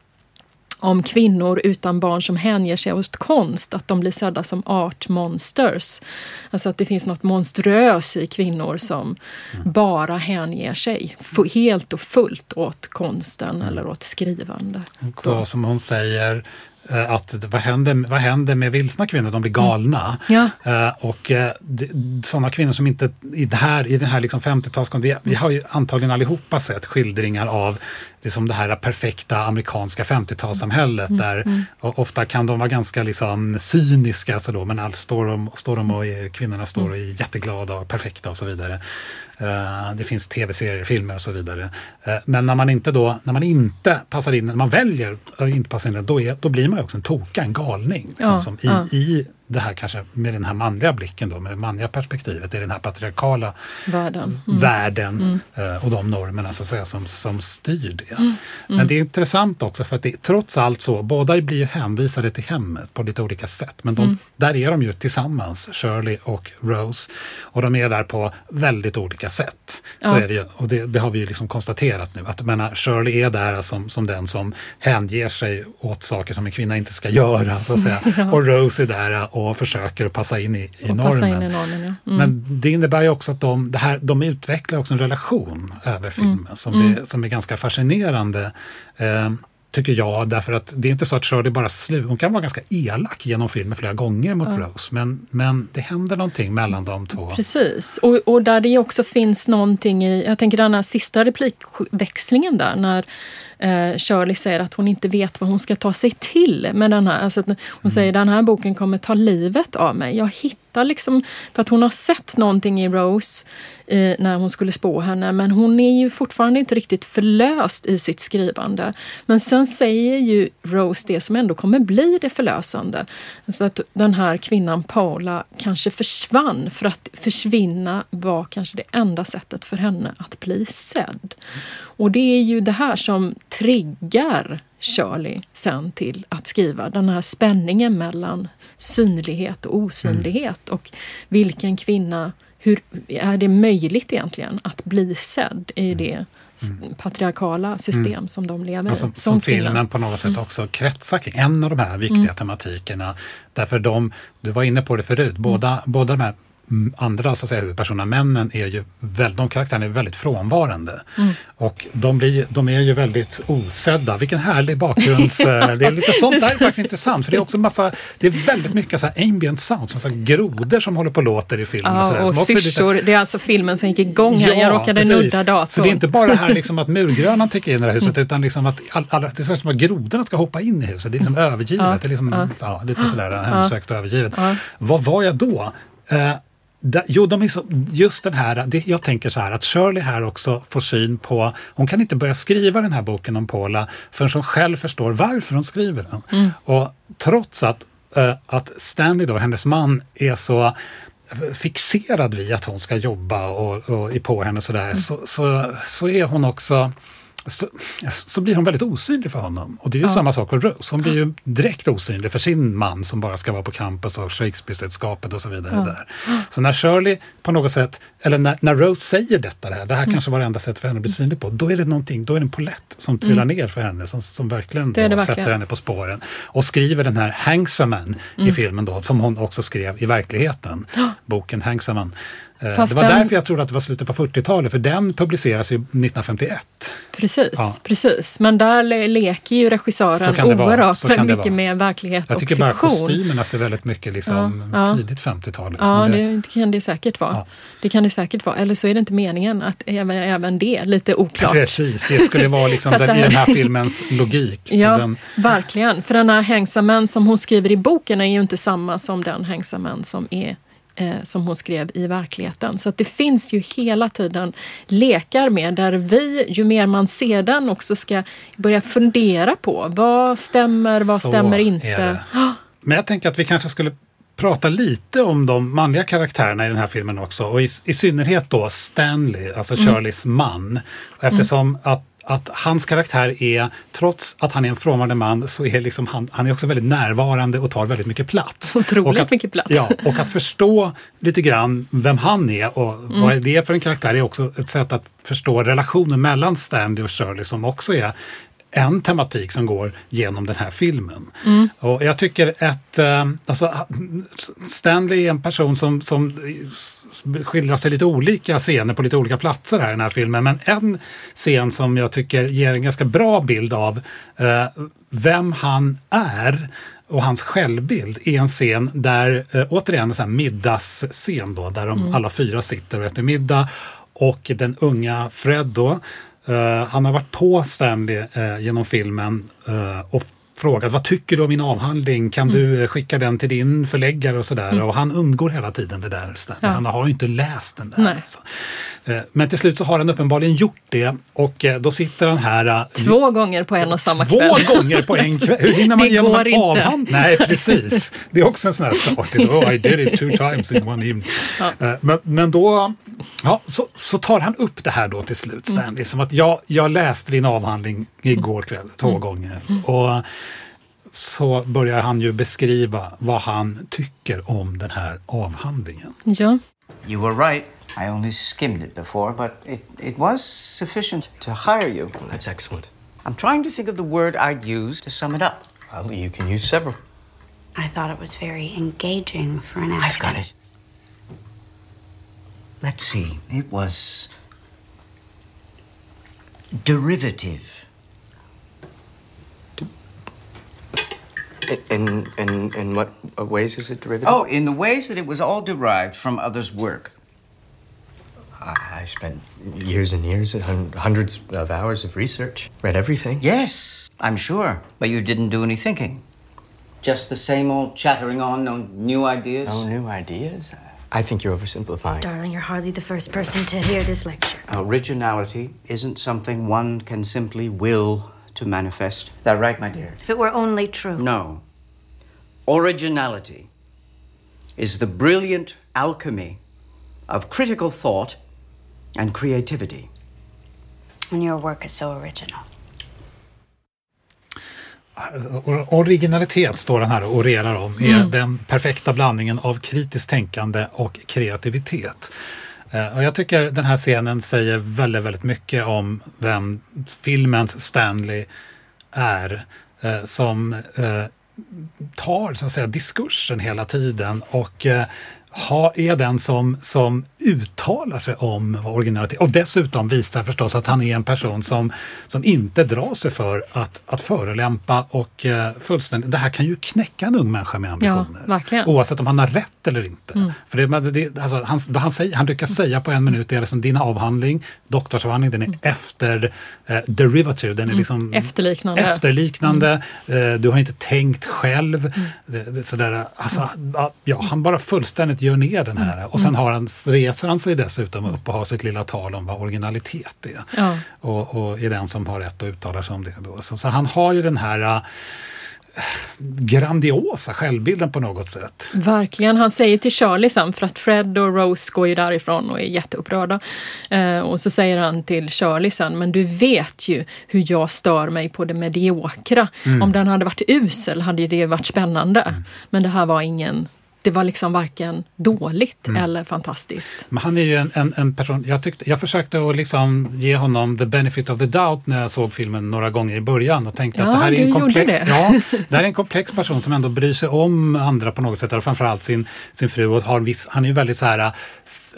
om kvinnor utan barn som hänger sig åt konst, att de blir sedda som art monsters. Alltså att det finns något monströst i kvinnor som mm. bara hänger sig helt och fullt åt konsten mm. eller åt skrivande. Och som hon säger, att vad händer, vad händer med vilsna kvinnor? De blir galna. Mm. Ja. Uh, och uh, sådana kvinnor som inte i, det här, i den här liksom 50-talskonsten, vi har ju antagligen allihopa sett skildringar av liksom det här perfekta amerikanska 50-talssamhället mm. där mm. ofta kan de vara ganska liksom cyniska, alltså då, men allt står de, står de och är, kvinnorna står och är jätteglada och perfekta och så vidare. Uh, det finns tv-serier, filmer och så vidare. Uh, men när man inte då, när man inte passar in, när man väljer att inte passa in, då, är, då blir man också en toka, en galning. Liksom, ja, som i, ja. i det här kanske med den här manliga blicken då, med det manliga perspektivet, i den här patriarkala världen, mm. världen mm. Eh, och de normerna så att säga, som, som styr det. Mm. Men mm. det är intressant också för att det trots allt så, båda blir ju hänvisade till hemmet på lite olika sätt. Men de, mm. där är de ju tillsammans, Shirley och Rose. Och de är där på väldigt olika sätt. Så ja. är det, ju, och det, det, har vi ju liksom konstaterat nu. Att menar, Shirley är där som, som den som hänger sig åt saker som en kvinna inte ska göra. Så att säga. Ja. Och Rose är där och försöker passa in i, i normen. In i normen ja. mm. Men det innebär ju också att de, det här, de utvecklar också en relation över filmen mm. Som, mm. Är, som är ganska fascinerande. Eh, tycker jag, därför att det är inte så att Shirley bara slutar. Hon kan vara ganska elak genom filmen flera gånger mot ja. Rose, men, men det händer någonting mellan de två. Precis, och, och där det också finns någonting i, jag tänker den här sista replikväxlingen där, när eh, Shirley säger att hon inte vet vad hon ska ta sig till med den här. Alltså hon mm. säger den här boken kommer ta livet av mig. Jag hittar liksom, för att hon har sett någonting i Rose eh, när hon skulle spå henne, men hon är ju fortfarande inte riktigt förlöst i sitt skrivande. Men sen säger ju Rose det som ändå kommer bli det förlösande. Alltså att den här kvinnan Paula kanske försvann, för att försvinna var kanske det enda sättet för henne att bli sedd. Och det är ju det här som triggar Shirley sen till att skriva den här spänningen mellan synlighet och osynlighet Mm. och vilken kvinna, hur är det möjligt egentligen att bli sedd Mm. i det s- patriarkala system som de lever i? som, som kvinna. filmen på något sätt också kretsar kring. En av de här viktiga tematikerna. Därför de, du var inne på det förut, båda, båda de här mm, andra så att säga, huvudpersonerna, männen, är ju väl, de karaktärerna är väldigt frånvarande. Och de, blir, de är ju väldigt osedda. Vilken härlig bakgrunds... eh, det är lite sånt där är faktiskt intressant. För det är också massa, det är väldigt mycket så här ambient sound, som så här grodor som håller på och låter i filmen. och, Ja, och som också är lite- syrsor. Det är alltså filmen som gick igång här. jag råkade precis. nudda datorn. Så det är inte bara det här liksom att murgrönan täcker in i det här huset utan liksom att all, alla, det är som att grodorna ska hoppa in i huset. Det är liksom övergivet. Det är liksom, ja. lite sådär hemsökt och övergivet. Vad var jag då? Eh, da, jo, de är så, just den här, det, jag tänker så här att Shirley här också får syn på, hon kan inte börja skriva den här boken om Paula förrän hon själv förstår varför hon skriver den. Och trots att, eh, att Stanley då, hennes man, är så fixerad vid att hon ska jobba och, och är på henne sådär, så, så, så är hon också så, så blir hon väldigt osynlig för honom. Och det är ju samma sak med Rose. Hon blir ju direkt osynlig för sin man som bara ska vara på campus och Shakespeare-sällskapet och så vidare. Där. Så när Shirley på något sätt, eller när, när Rose säger detta, det här, det här kanske var det enda sättet för henne att bli synlig på, då är det någonting, då är det en polett som trillar ner för henne, som, som verkligen Det det sätter verkligen. henne på spåren. Och skriver den här Hangsaman i filmen då, som hon också skrev i verkligheten, boken Hangsaman. Eh, Fast Det var den- därför jag trodde att det var slutet på 40-talet, för den publiceras ju 1951. Precis, Ja. precis. Men där le- leker ju regissören det oerhört det mycket vara. med verklighet Jag och tycker bara fiktion. kostymerna ser väldigt mycket liksom Ja, tidigt 50-talet. Ja, Men det kan det säkert vara. Ja. Det kan det säkert vara. Eller så är det inte meningen att även, även det är lite oklart. Precis, det skulle vara liksom den, det i den här filmens logik. Ja, den, verkligen. För den här Hengsamen som hon skriver i boken är ju inte samma som den Hengsamen som, är, eh, som hon skrev i verkligheten. Så att det finns ju hela tiden lekar med där vi, ju mer man ser den, också ska börja fundera på vad stämmer, vad Så stämmer inte. det. Men jag tänker att vi kanske skulle prata lite om de manliga karaktärerna i den här filmen också. Och i, i synnerhet då Stanley, alltså Mm. Shirleys man. Eftersom att att hans karaktär är, trots att han är en frånvarande man, så är liksom han, han är också väldigt närvarande och tar väldigt mycket plats. Otroligt och att, mycket plats. Ja, och att förstå lite grann vem han är och Mm. vad det är för en karaktär är också ett sätt att förstå relationen mellan Stanley och Shirley som också är en tematik som går genom den här filmen. Mm. Och jag tycker att eh, alltså, Stanley är en person som, som skildrar sig lite olika scener på lite olika platser här i den här filmen. Men en scen som jag tycker ger en ganska bra bild av eh, vem han är och hans självbild är en scen där, eh, återigen en sån här middagsscen då, där de alla fyra sitter och äter middag. Och den unga Fred då, eh, han har varit på Stanley eh, genom filmen eh, och frågat vad tycker du om min avhandling? Kan du eh, skicka den till din förläggare och sådär? Och han undgår hela tiden det där. Stanley. Han har ju inte läst den där. Alltså. Eh, Men till slut så har han uppenbarligen gjort det och eh, då sitter han här eh, Två gånger på en och samma Två kväll. gånger på en kväll? Hur hinner man Det går en avhandling? Nej, precis. Det är också en sån här sak. Det är, Oh, I did it two times in one evening. Eh, Men, men då ja, så, så tar han upp det här då till slut, Stanley. Som att jag, jag läste din avhandling igår kväll två gånger. Och så börjar han ju beskriva vad han tycker om den här avhandlingen. Ja. You were right. I only skimmed it before, but it, it was sufficient to hire you. That's excellent. I'm trying to think of the word I'd use to sum it up. Well, you can use several. I thought it was very engaging for an actor. I've got it. Let's see. It was derivative. In in in what ways is it derivative? Oh, in the ways that it was all derived from others' work. I, I spent years and years, hun- hundreds of hours of research, read everything. Yes, I'm sure. But you didn't do any thinking. Just the same old chattering on, no new ideas. No new ideas. I think you're oversimplifying. Darling, you're hardly the first person to hear this lecture. Originality isn't something one can simply will to manifest. That right, my dear? If it were only true. No. Originality is the brilliant alchemy of critical thought and creativity. And your work is so original. originalitet står han här och orerar om, är mm. den perfekta blandningen av kritiskt tänkande och kreativitet. Eh, och jag tycker den här scenen säger väldigt, väldigt mycket om vem filmens Stanley är. Eh, som tar så att säga, diskursen hela tiden och ha, är den som, som uttalar sig om originalitet och dessutom visar förstås att han är en person som, som inte drar sig för att, att förolämpa och uh, fullständigt, det här kan ju knäcka en ung människa med ambitioner. Ja, oavsett om han har rätt eller inte. Mm. För det, det, alltså, han, han, säger, han lyckas säga på en minut, det är liksom din avhandling, doktorsavhandling, den är mm. efter uh, derivative, den är mm. liksom efterliknande. efterliknande uh, du har inte tänkt själv. Mm. Det, det, sådär, alltså, ja, han bara fullständigt gör ner den här. Och sen har han, reser han sig dessutom upp och har sitt lilla tal om vad originalitet är. Ja. Och, och är den som har rätt att uttala sig om det. Då. Så, så han har ju den här äh, grandiosa självbilden på något sätt. Verkligen. Han säger till Charlie sen, för att Fred och Rose går ju därifrån och är jätteupprörda. Eh, och så säger han till Charlie sen, men du vet ju hur jag stör mig på det mediokra. Mm. Om den hade varit usel hade det varit spännande. Mm. Men det här var ingen det var liksom varken dåligt mm. eller fantastiskt. Men han är ju en, en, en, person, jag, tyckte, jag försökte att liksom ge honom the benefit of the doubt när jag såg filmen några gånger i början och tänkte ja, att det här är en komplex, det. ja, det här är en komplex person som ändå bryr sig om andra på något sätt, och framförallt sin, sin fru. Och har viss, han är ju väldigt så här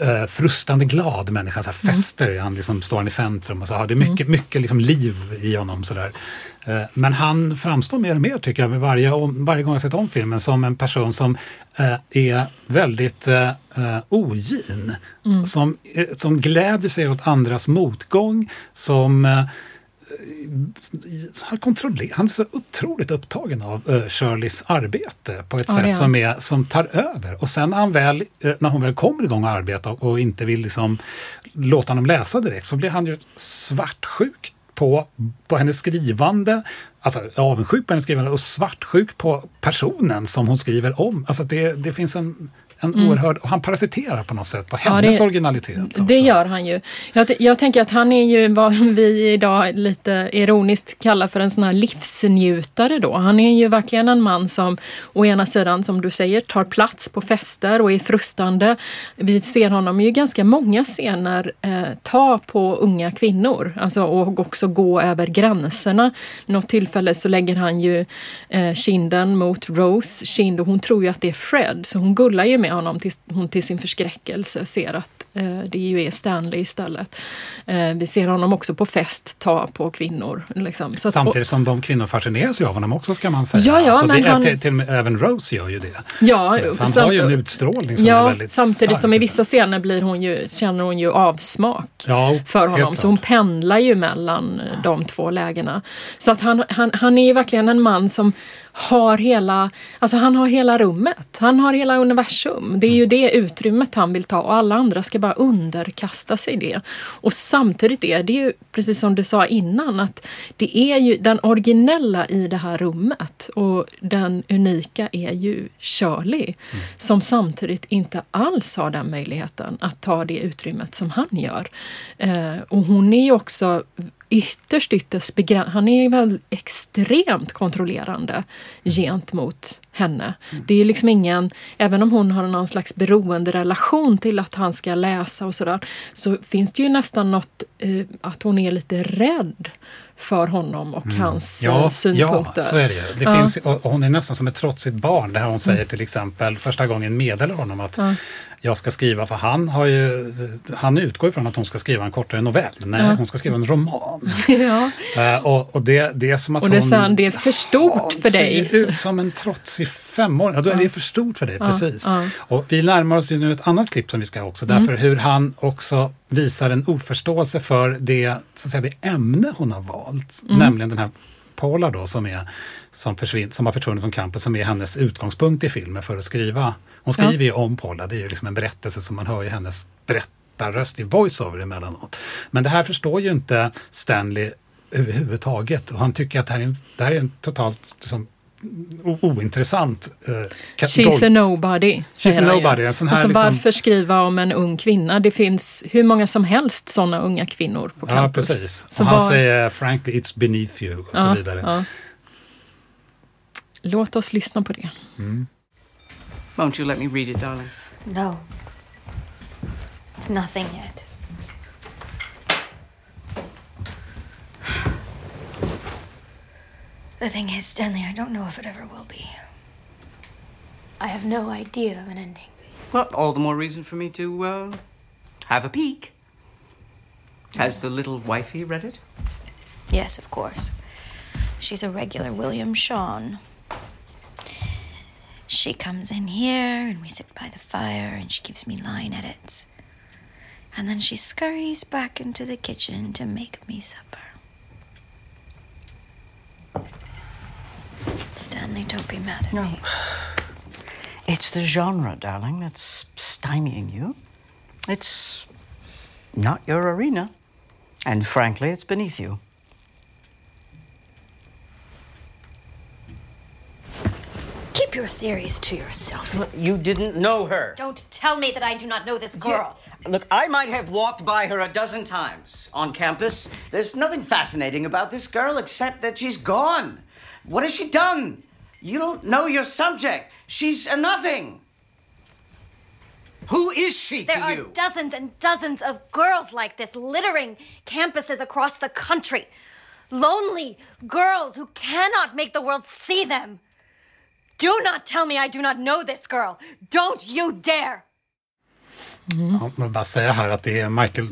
uh, frustande glad människa, så här mm. fester, han liksom står han i centrum och så har det mycket, mm. mycket liksom liv i honom. Så där. Uh, men han framstår mer och mer tycker jag, med varje, varje gång jag sett om filmen, som en person som uh, är väldigt uh, ogin. Mm. Som, som gläder sig åt andras motgång, som han, kontrollerar, han är så otroligt upptagen av uh, Shirleys arbete på ett ja, sätt som, är, som tar över. Och sen när, han väl, uh, när hon väl kommer igång och arbetar och inte vill liksom låta honom läsa direkt så blir han ju svartsjuk på, på hennes skrivande, alltså avundsjuk på hennes skrivande och svartsjuk på personen som hon skriver om. Alltså det, det finns en en mm. oerhörd, och han parasiterar på något sätt på hennes ja, det, originalitet. Också. Det gör han ju. Jag, jag, tänker att han är ju vad vi idag lite ironiskt kallar för en sån här livsnjutare då. Han är ju verkligen en man som å ena sidan, som du säger, tar plats på fester och är frustande. Vi ser honom ju ganska många scener eh, ta på unga kvinnor, alltså och också gå över gränserna. Något tillfälle så lägger han ju eh, kinden mot Rose kind och hon tror ju att det är Fred, så hon gullar ju med honom tills hon till sin förskräckelse ser att eh, det ju är Stanley istället. Eh, vi ser honom också på fest ta på kvinnor. Liksom. Att, Samtidigt som de kvinnor fascineras ju av honom också ska man säga. Ja, ja, alltså, det, han, till, till, även Rose gör ju det. Ja, Så, han har ju en utstrålning som ja, är väldigt Samtidigt stark. som i vissa scener blir hon ju, känner hon ju avsmak ja, för honom. Så hon pendlar ju mellan de två lägena. Så att han, han, han är ju verkligen en man som har hela, alltså han har hela rummet. Han har hela universum. Det är ju det utrymmet han vill ta och alla andra ska bara underkasta sig det. Och samtidigt är det ju, precis som du sa innan, att det är ju den originella i det här rummet och den unika är ju Shirley mm. som samtidigt inte alls har den möjligheten att ta det utrymmet som han gör. Eh, och hon är ju också ytterst, ytterst begränsad. Han är väl extremt kontrollerande gentemot henne. Mm. Det är liksom ingen, även om hon har någon slags beroenderelation till att han ska läsa och sådär, så finns det ju nästan något eh, att hon är lite rädd för honom och mm. hans ja, synpunkter. Ja, så är det ju. Det ja. finns, och hon är nästan som ett trotsigt barn. Där hon säger mm. till exempel första gången meddelar honom att ja jag ska skriva, för han, har ju, han utgår ifrån att hon ska skriva en kortare novell. Nej, ja. hon ska skriva en roman. ja. Uh, och, och det, det är som att och det hon... Sen, det är för stort för dig. ser ut som en trotsig femåring. Ja, då är det för stort för dig, precis. Och vi närmar oss ju nu ett annat klipp som vi ska också, därför mm. hur han också visar en oförståelse för det, så att säga, det ämne hon har valt. Mm. Nämligen den här Paula då som, är, som, som har försvunnit från kampen, som är hennes utgångspunkt i filmen för att skriva. Hon skriver ja. ju om Paula, det är ju liksom en berättelse som man hör i hennes berättarröst i voiceover emellanåt. Men det här förstår ju inte Stanley överhuvudtaget och han tycker att det här är en, det här är en totalt liksom, ointressant uh, She's a nobody. She's a nobody. En sån här alltså, liksom... Varför skriva om en ung kvinna? Det finns hur många som helst sådana unga kvinnor på campus. Ja, precis. Så och han var... säger frankly it's beneath you och ja, så vidare. Ja. Låt oss lyssna på det. Mm. Won't you let me read it, darling? No. It's nothing yet. The thing is, Stanley, I don't know if it ever will be. I have no idea of an ending. Well, all the more reason for me to uh, have a peek. Has the little wifey read it? Yes, of course. She's a regular William Shawn. She comes in here and we sit by the fire and she gives me line edits. And then she scurries back into the kitchen to make me supper. Stanley, don't be mad at No. me. It's the genre, darling, that's stymieing you. It's not your arena. And frankly, it's beneath you. Keep your theories to yourself. You didn't know her. Don't tell me that I do not know this girl. Look, I might have walked by her a dozen times on campus. There's nothing fascinating about this girl except that she's gone. What has she done? You don't know your subject. She's a nothing. Who is she There to are dozens and dozens of girls like this littering campuses across the country. Lonely girls who cannot make the world see them. Do not tell me I do not know this girl. Don't you dare! Mm. Ja, jag vill bara säga här att det är Michael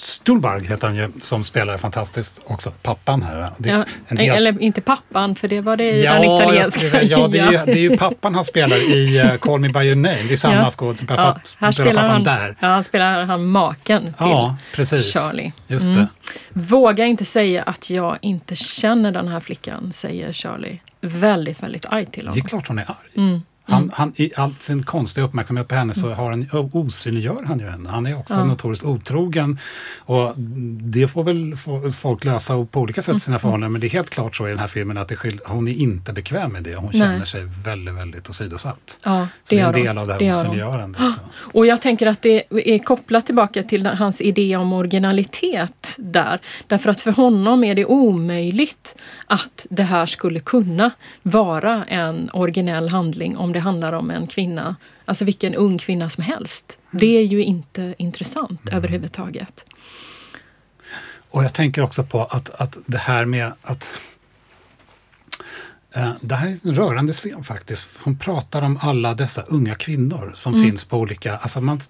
Stuhlbarg heter han ju, som spelar fantastiskt också, pappan här. Ja, en helt- Eller inte pappan, för det var det i Ja, den italienska. säga, ja, det är, ju, det är ju pappan han spelar i uh, Call Me By Your Name. Det är samma Ja. skådespelare, Ja, papp- här spelar pappan han, där. ja, han spelar han maken till Ja, precis. Charlie. Just Mm. Våga inte säga att jag inte känner den här flickan, säger Charlie. Väldigt, väldigt arg till Det är honom. klart hon är arg. Mm. Han, han, I all sin konstiga uppmärksamhet på henne så har han, osynliggör han ju henne. Han är också Ja. notoriskt otrogen. Och det får väl folk lösa på olika sätt Mm. sina förhållanden. Men det är helt klart så i den här filmen att det hon är inte bekväm med det. Hon Nej. känner sig väldigt, väldigt åsidosatt. Ja, Så det är en del av det här osynliggörandet. Och jag tänker att det är kopplat tillbaka till hans idé om originalitet där. Därför att för honom är det omöjligt att det här skulle kunna vara en originell handling om det handlar om en kvinna, alltså vilken ung kvinna som helst. Det är ju inte intressant överhuvudtaget. Och jag tänker också på att, att det här med att det här är en rörande scen faktiskt. Hon pratar om alla dessa unga kvinnor som Mm. finns på olika... Alltså man,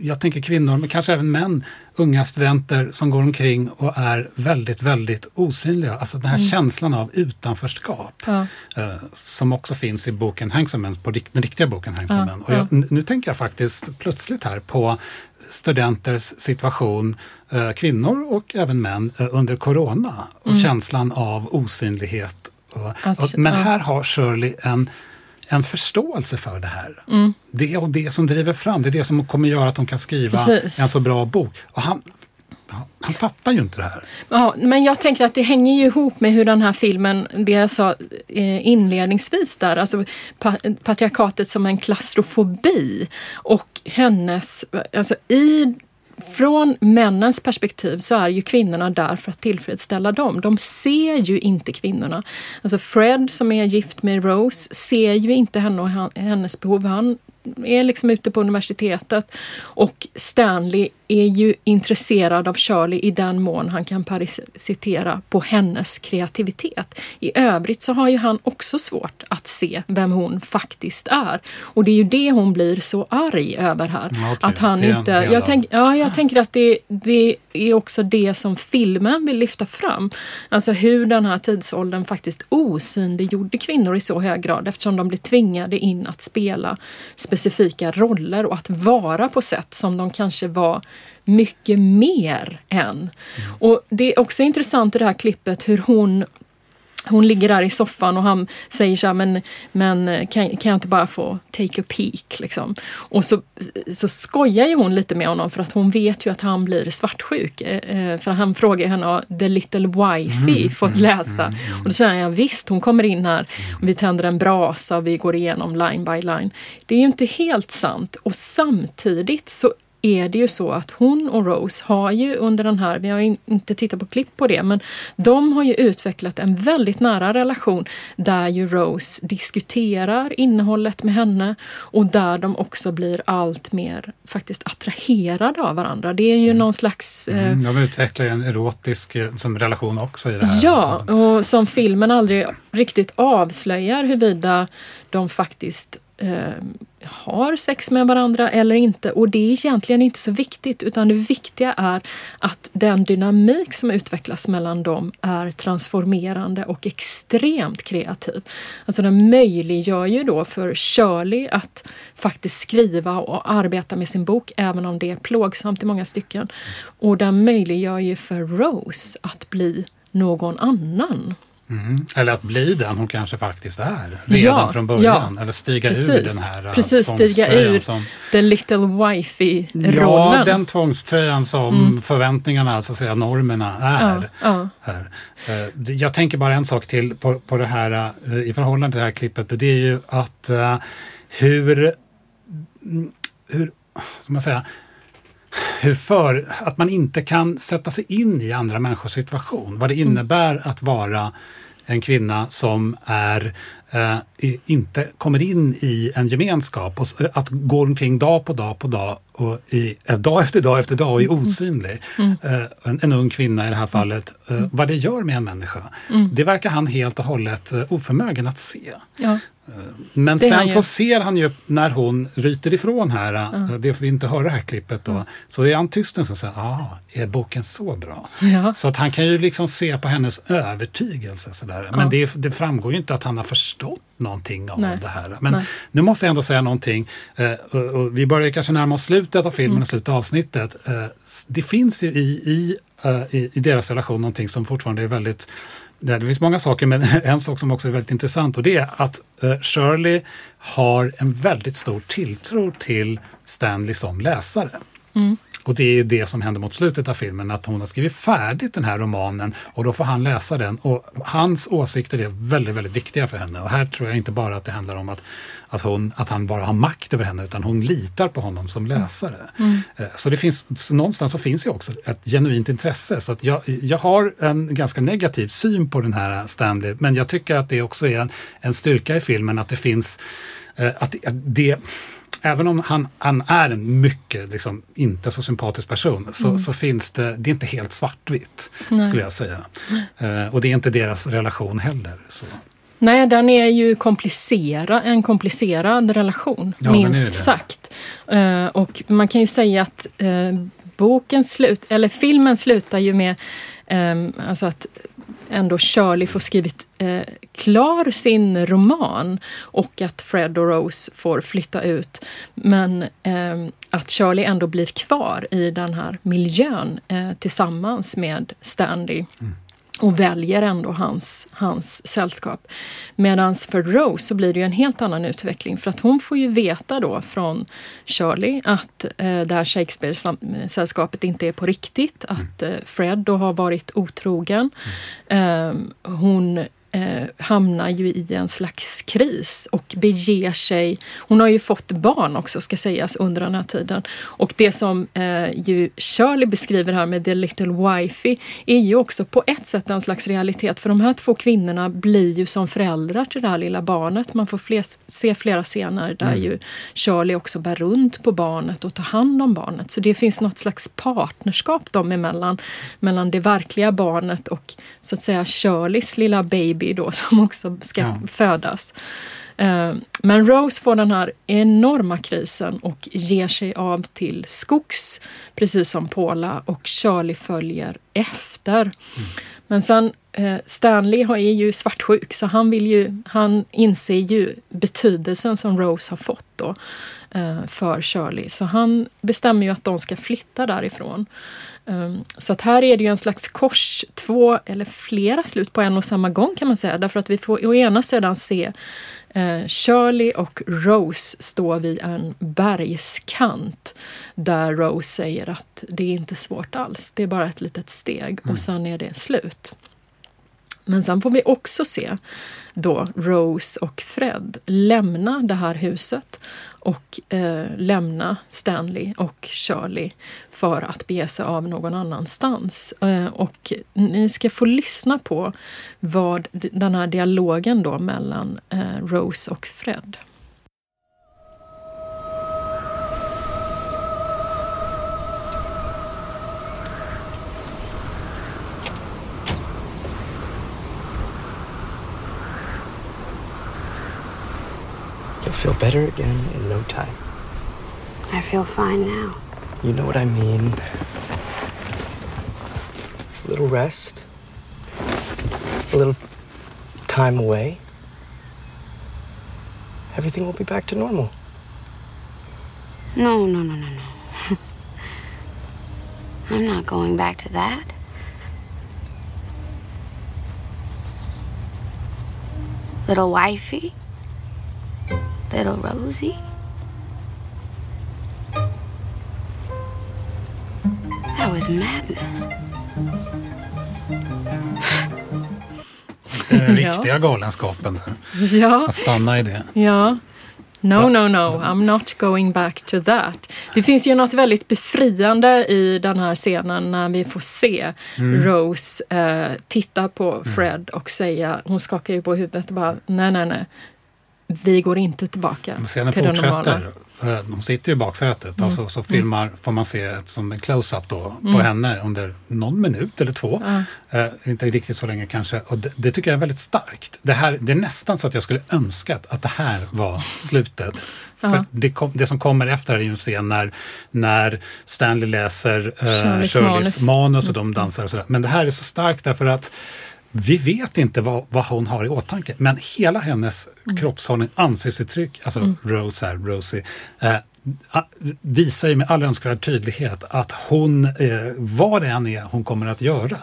jag tänker kvinnor, men kanske även män, unga studenter som går omkring och är väldigt, väldigt osynliga. Alltså den här Mm. känslan av utanförskap. Ja. eh, som också finns i boken Handsome på den riktiga boken Handsome Ja, Och jag, nu, tänker jag faktiskt plötsligt här på studenters situation, eh, kvinnor och även män, eh, under corona. Och Mm. känslan av osynlighet. Att- men här har Shirley en, en förståelse för det här. Mm. Det är det som driver fram, det är det som kommer göra att de kan skriva Precis. en så bra bok. Och han, han, fattar ju inte det här. Ja, men jag tänker att det hänger ju ihop med hur den här filmen, det jag sa eh, inledningsvis där, alltså pa patriarkatet som en klaustrofobi och hennes, alltså i från männens perspektiv så är ju kvinnorna där för att tillfredsställa dem. De ser ju inte kvinnorna. Alltså Fred som är gift med Rose ser ju inte henne och hennes behov. Han är liksom ute på universitetet och Stanley är ju intresserad av Shirley i den mån han kan parasitera på hennes kreativitet. I övrigt så har ju han också svårt att se vem hon faktiskt är. Och det är ju det hon blir så arg över här. Ja, okej. Att han en inte... Jag, tänk, ja, jag tänker att det, det är också det som filmen vill lyfta fram. Alltså hur den här tidsåldern faktiskt osynliggjorde kvinnor i så hög grad eftersom de blev tvingade in att spela specifika roller och att vara på sätt som de kanske var mycket mer än. Och det är också intressant i det här klippet hur hon hon ligger där i soffan och han säger så här, men, men kan, kan jag inte bara få take a peek? Liksom. Och så, så skojar ju hon lite med honom för att hon vet ju att han blir svartsjuk. Eh, för han frågar henne, har the little wifey Mm, fått mm, läsa? mm. Och då säger han, visst, hon kommer in här och vi tänder en brasa och vi går igenom line by line. Det är ju inte helt sant och samtidigt så är det ju så att hon och Rose har ju under den här, vi har inte tittat på klipp på det, men de har ju utvecklat en väldigt nära relation där ju Rose diskuterar innehållet med henne och där de också blir allt mer faktiskt attraherade av varandra. Det är ju mm. någon slags... Eh, mm, de utvecklar ju en erotisk eh, som relation också i det här. Ja, och som filmen aldrig riktigt avslöjar huruvida de faktiskt eh, har sex med varandra eller inte. Och det är egentligen inte så viktigt utan det viktiga är att den dynamik som utvecklas mellan dem är transformerande och extremt kreativ. Alltså den möjliggör ju då för Shirley att faktiskt skriva och arbeta med sin bok även om det är plågsamt i många stycken. Och den möjliggör ju för Rose att bli någon annan. Mm. Eller att bli den hon kanske faktiskt är redan ja, från början. Ja, Eller stiga precis, ur den här äh, Precis, stiga ur som, the little wifey-rollen. Ja, den tvångströjan som mm. förväntningarna, så att säga normerna är. Ja, är. Äh, jag tänker bara en sak till på, på det här äh, i förhållande till det här klippet. Det är ju att hur, hur ska man säga, hur för, att man inte kan sätta sig in i andra människors situation. Vad det mm. innebär mm. att vara en kvinna som är, eh, inte kommer in i en gemenskap. Och, att gå omkring dag på dag på dag och i, eh, dag efter dag efter dag och är mm. osynlig. Mm. Eh, en, en, ung kvinna i det här fallet. Eh, mm. Vad det gör med en människa. Mm. Det verkar han helt och hållet eh, oförmögen att se. Ja. Men det sen så ser han ju när hon ryter ifrån här, ja. det får vi inte höra det här klippet då, ja. så är han tyst och säger ah, är boken så bra? Ja. Så att han kan ju liksom se på hennes övertygelse sådär. Men det, det, framgår ju inte att han har förstått någonting av Nej. det här. Men Nej. nu måste jag ändå säga någonting, eh, och, vi börjar kanske närma oss slutet av filmen mm. och slutet av avsnittet. Eh, det finns ju i, i, i, i deras relation någonting som fortfarande är väldigt det finns många saker, men en sak som också är väldigt intressant och det är att eh, Shirley har en väldigt stor tilltro till Stanley som läsare. Mm. Och det är det som händer mot slutet av filmen, att hon har skrivit färdigt den här romanen och då får han läsa den. Och hans åsikter är väldigt, väldigt viktiga för henne. Och här tror jag inte bara att det handlar om att, att, hon, att han bara har makt över henne, utan hon litar på honom som läsare. Mm. Eh, så det finns, så någonstans så finns ju också ett genuint intresse. Så att jag, jag har en ganska negativ syn på den här Stanley, men jag tycker att det också är en, en styrka i filmen att det finns eh, att det, det även om han, han är en mycket, liksom, inte så sympatisk person, så, mm. så finns det, det är inte helt svartvitt, Nej. skulle jag säga. Uh, och det är inte deras relation heller. Så. Nej, den är ju komplicera, en komplicerad relation, ja, minst sagt. Uh, och man kan ju säga att uh, boken slut, eller filmen slutar ju med um, alltså att ändå Shirley får skrivit eh, klar sin roman och att Fred och Rose får flytta ut. Men eh, att Shirley ändå blir kvar i den här miljön eh, tillsammans med Stanley. Mm och väljer ändå hans, hans sällskap. Medan för Rose så blir det ju en helt annan utveckling för att hon får ju veta då från Shirley att eh, det här Shakespeare-sällskapet inte är på riktigt. Att eh, Fred då har varit otrogen. Mm. Eh, hon eh, hamnar ju i en slags kris och beger sig... Hon har ju fått barn också ska sägas under den här tiden. Och det som eh, ju Shirley beskriver här med The Little Wifey är ju också på ett sätt en slags realitet. För de här två kvinnorna blir ju som föräldrar till det här lilla barnet. Man får fler, se flera scener där mm. ju Shirley också bär runt på barnet och tar hand om barnet. Så det finns något slags partnerskap dem emellan. Mellan det verkliga barnet och så att säga Shirleys lilla baby baby då som också ska ja. födas. Eh, men Rose får den här enorma krisen och ger sig av till skogs, precis som Paula och Charlie följer efter. Mm. Men sen eh, Stanley är ju svartsjuk så han, vill ju, han inser ju betydelsen som Rose har fått då eh, för Charlie. Så han bestämmer ju att de ska flytta därifrån. Um, så att här är det ju en slags kors, två eller flera slut på en och samma gång kan man säga. Därför att vi får å ena sidan se uh, Shirley och Rose stå vid en bergskant där Rose säger att det är inte svårt alls, det är bara ett litet steg mm. och sen är det slut. Men sen får vi också se då Rose och Fred lämna det här huset och eh, lämna Stanley och Shirley för att bege sig av någon annanstans. Eh, och ni ska få lyssna på vad den här dialogen då mellan eh, Rose och Fred. You'll feel better again in no time. I feel fine now. You know what I mean. A little rest, a little time away. Everything will be back to normal. No, no, no, no, no. I'm not going back to that. Little wifey? Little Rosie? That was madness. Den riktiga galenskapen där. Ja. Att stanna i det. Ja. No, no, no, I'm not going back to that. Det finns ju något väldigt befriande i den här scenen när vi får se Mm. Rose eh, titta på Fred och säga, hon skakar ju på huvudet och bara, nej, nej, nej. Vi går inte tillbaka Scenen till det normala. fortsätter. Eh, De sitter ju i baksätet. Mm. Alltså, så filmar, får man se ett, som en close-up då på Mm. henne under någon minut eller två. Eh, inte riktigt så länge kanske. Och det, det tycker jag är väldigt starkt. Det, här, det är nästan så att jag skulle önska att, det här var slutet. För det, kom, det som kommer efter är ju en scen när, när Stanley läser eh, Shirleys Shirleys manus. manus och de dansar och sådär. Men det här är så starkt därför att vi vet inte vad, vad hon har i åtanke, men hela hennes kroppshållning, ansiktsuttryck, alltså Rose här, Rosie, eh, visar ju med all önskvärd tydlighet att hon, eh, vad det än är hon kommer att göra,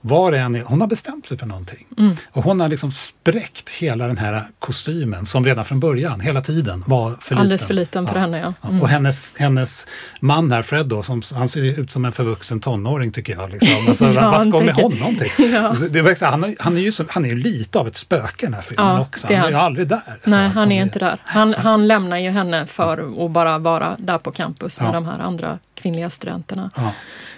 vad det än är, hon har bestämt sig för någonting. Och hon har liksom spräckt hela den här kostymen som redan från början, hela tiden, var för liten. Alldeles för liten för henne, ja. Mm. Och hennes, hennes man här, Fred, då, som, han ser ut som en förvuxen tonåring tycker jag. Liksom. Alltså, Ja, vad ska han med honom till? Ja. Det var, så, han, är- han, är ju han är ju lite av ett spöke i den här filmen Ja, också. är Han är ju han. aldrig där. Nej, att han är inte där. Han, han lämnar ju henne för att bara vara där på campus med Ja. de här andra kvinnliga studenterna. Ja.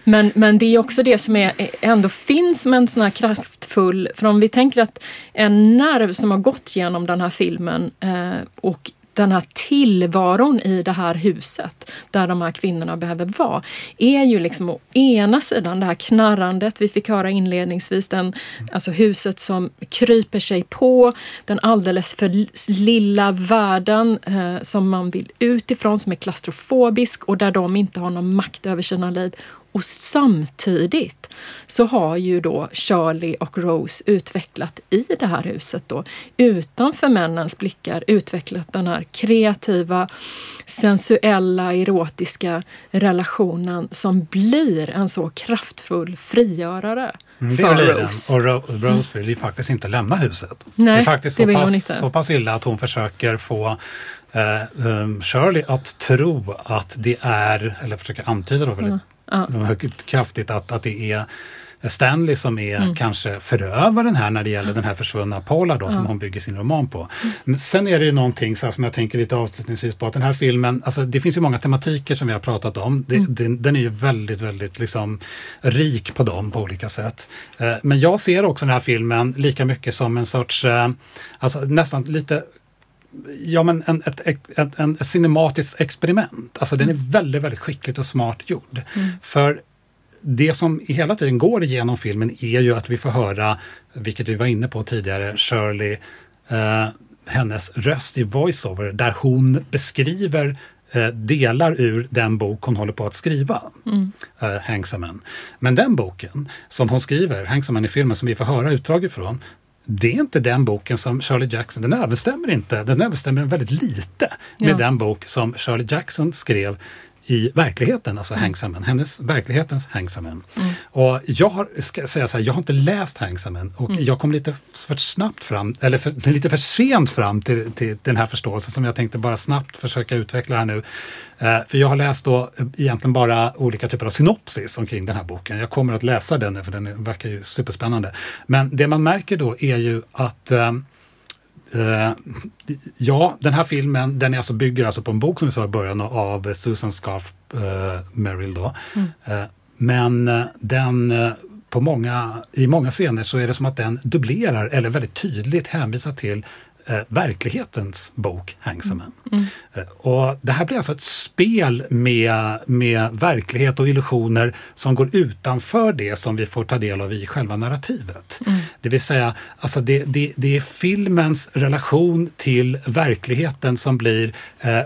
Men, men det är också det som är, ändå finns med en sån här kraftfull... För om vi tänker att en nerv som har gått genom den här filmen eh, och den här tillvaron i det här huset där de här kvinnorna behöver vara är ju liksom å ena sidan det här knarrandet vi fick höra inledningsvis, den, alltså huset som kryper sig på, den alldeles för lilla världen eh, som man vill utifrån, som är klaustrofobisk och där de inte har någon makt över sina liv. Och samtidigt så har ju då Charlie och Rose utvecklat i det här huset då, utanför männens blickar, utvecklat den här kreativa, sensuella, erotiska relationen som blir en så kraftfull frigörare Mm, det för. Rose. Och Ro- Rose vill ju faktiskt inte lämna huset. Nej, det är faktiskt det så pass, inte. så pass illa att hon försöker få eh, um, Shirley att tro att det är, eller försöker antyda då väldigt kraftigt att, att det är Stanley som är Mm. kanske förövaren här när det gäller den här försvunna Paula då, som hon bygger sin roman på. Mm. Men sen är det ju någonting så här, som jag tänker lite avslutningsvis på att den här filmen, alltså det finns ju många tematiker som vi har pratat om. Det, Mm. den, den är ju väldigt, väldigt liksom rik på dem på olika sätt. Eh, men jag ser också den här filmen lika mycket som en sorts, eh, alltså nästan lite Ja, men en, ett, ett, en ett cinematiskt experiment. Alltså den är väldigt, väldigt skickligt och smart gjord. För det som hela tiden går igenom filmen är ju att vi får höra, vilket vi var inne på tidigare, Shirley, eh, hennes röst i voiceover där hon beskriver eh, delar ur den bok hon håller på att skriva, eh, Hangsaman. Men den boken som hon skriver, Hangsaman i filmen, som vi får höra utdrag ifrån, det är inte den boken som Shirley Jackson, den överstämmer inte, den överstämmer väldigt lite med Ja. den bok som Shirley Jackson skrev i verkligheten, alltså Hangsamen, hennes verklighetens Hangsamen. Mm. Och jag har, ska säga så här, jag har inte läst Hangsamen och mm. jag kom lite för snabbt fram, eller för, lite för sent fram till, till den här förståelsen som jag tänkte bara snabbt försöka utveckla här nu. Eh, för jag har läst då egentligen bara olika typer av synopsis omkring den här boken. Jag kommer att läsa den nu för den verkar ju superspännande. Men det man märker då är ju att eh, Uh, ja, den här filmen den är alltså, bygger alltså på en bok som vi sa i början av Susan Scarf uh, Merrill. Då. Mm. Uh, men den på många, i många scener så är det som att den dubblerar eller väldigt tydligt hänvisar till eh, verklighetens bok Hangsamen. Mm. Eh, och det här blir alltså ett spel med, med verklighet och illusioner som går utanför det som vi får ta del av i själva narrativet. Mm. Det vill säga, alltså det, det, det, är filmens relation till verkligheten som blir... Eh,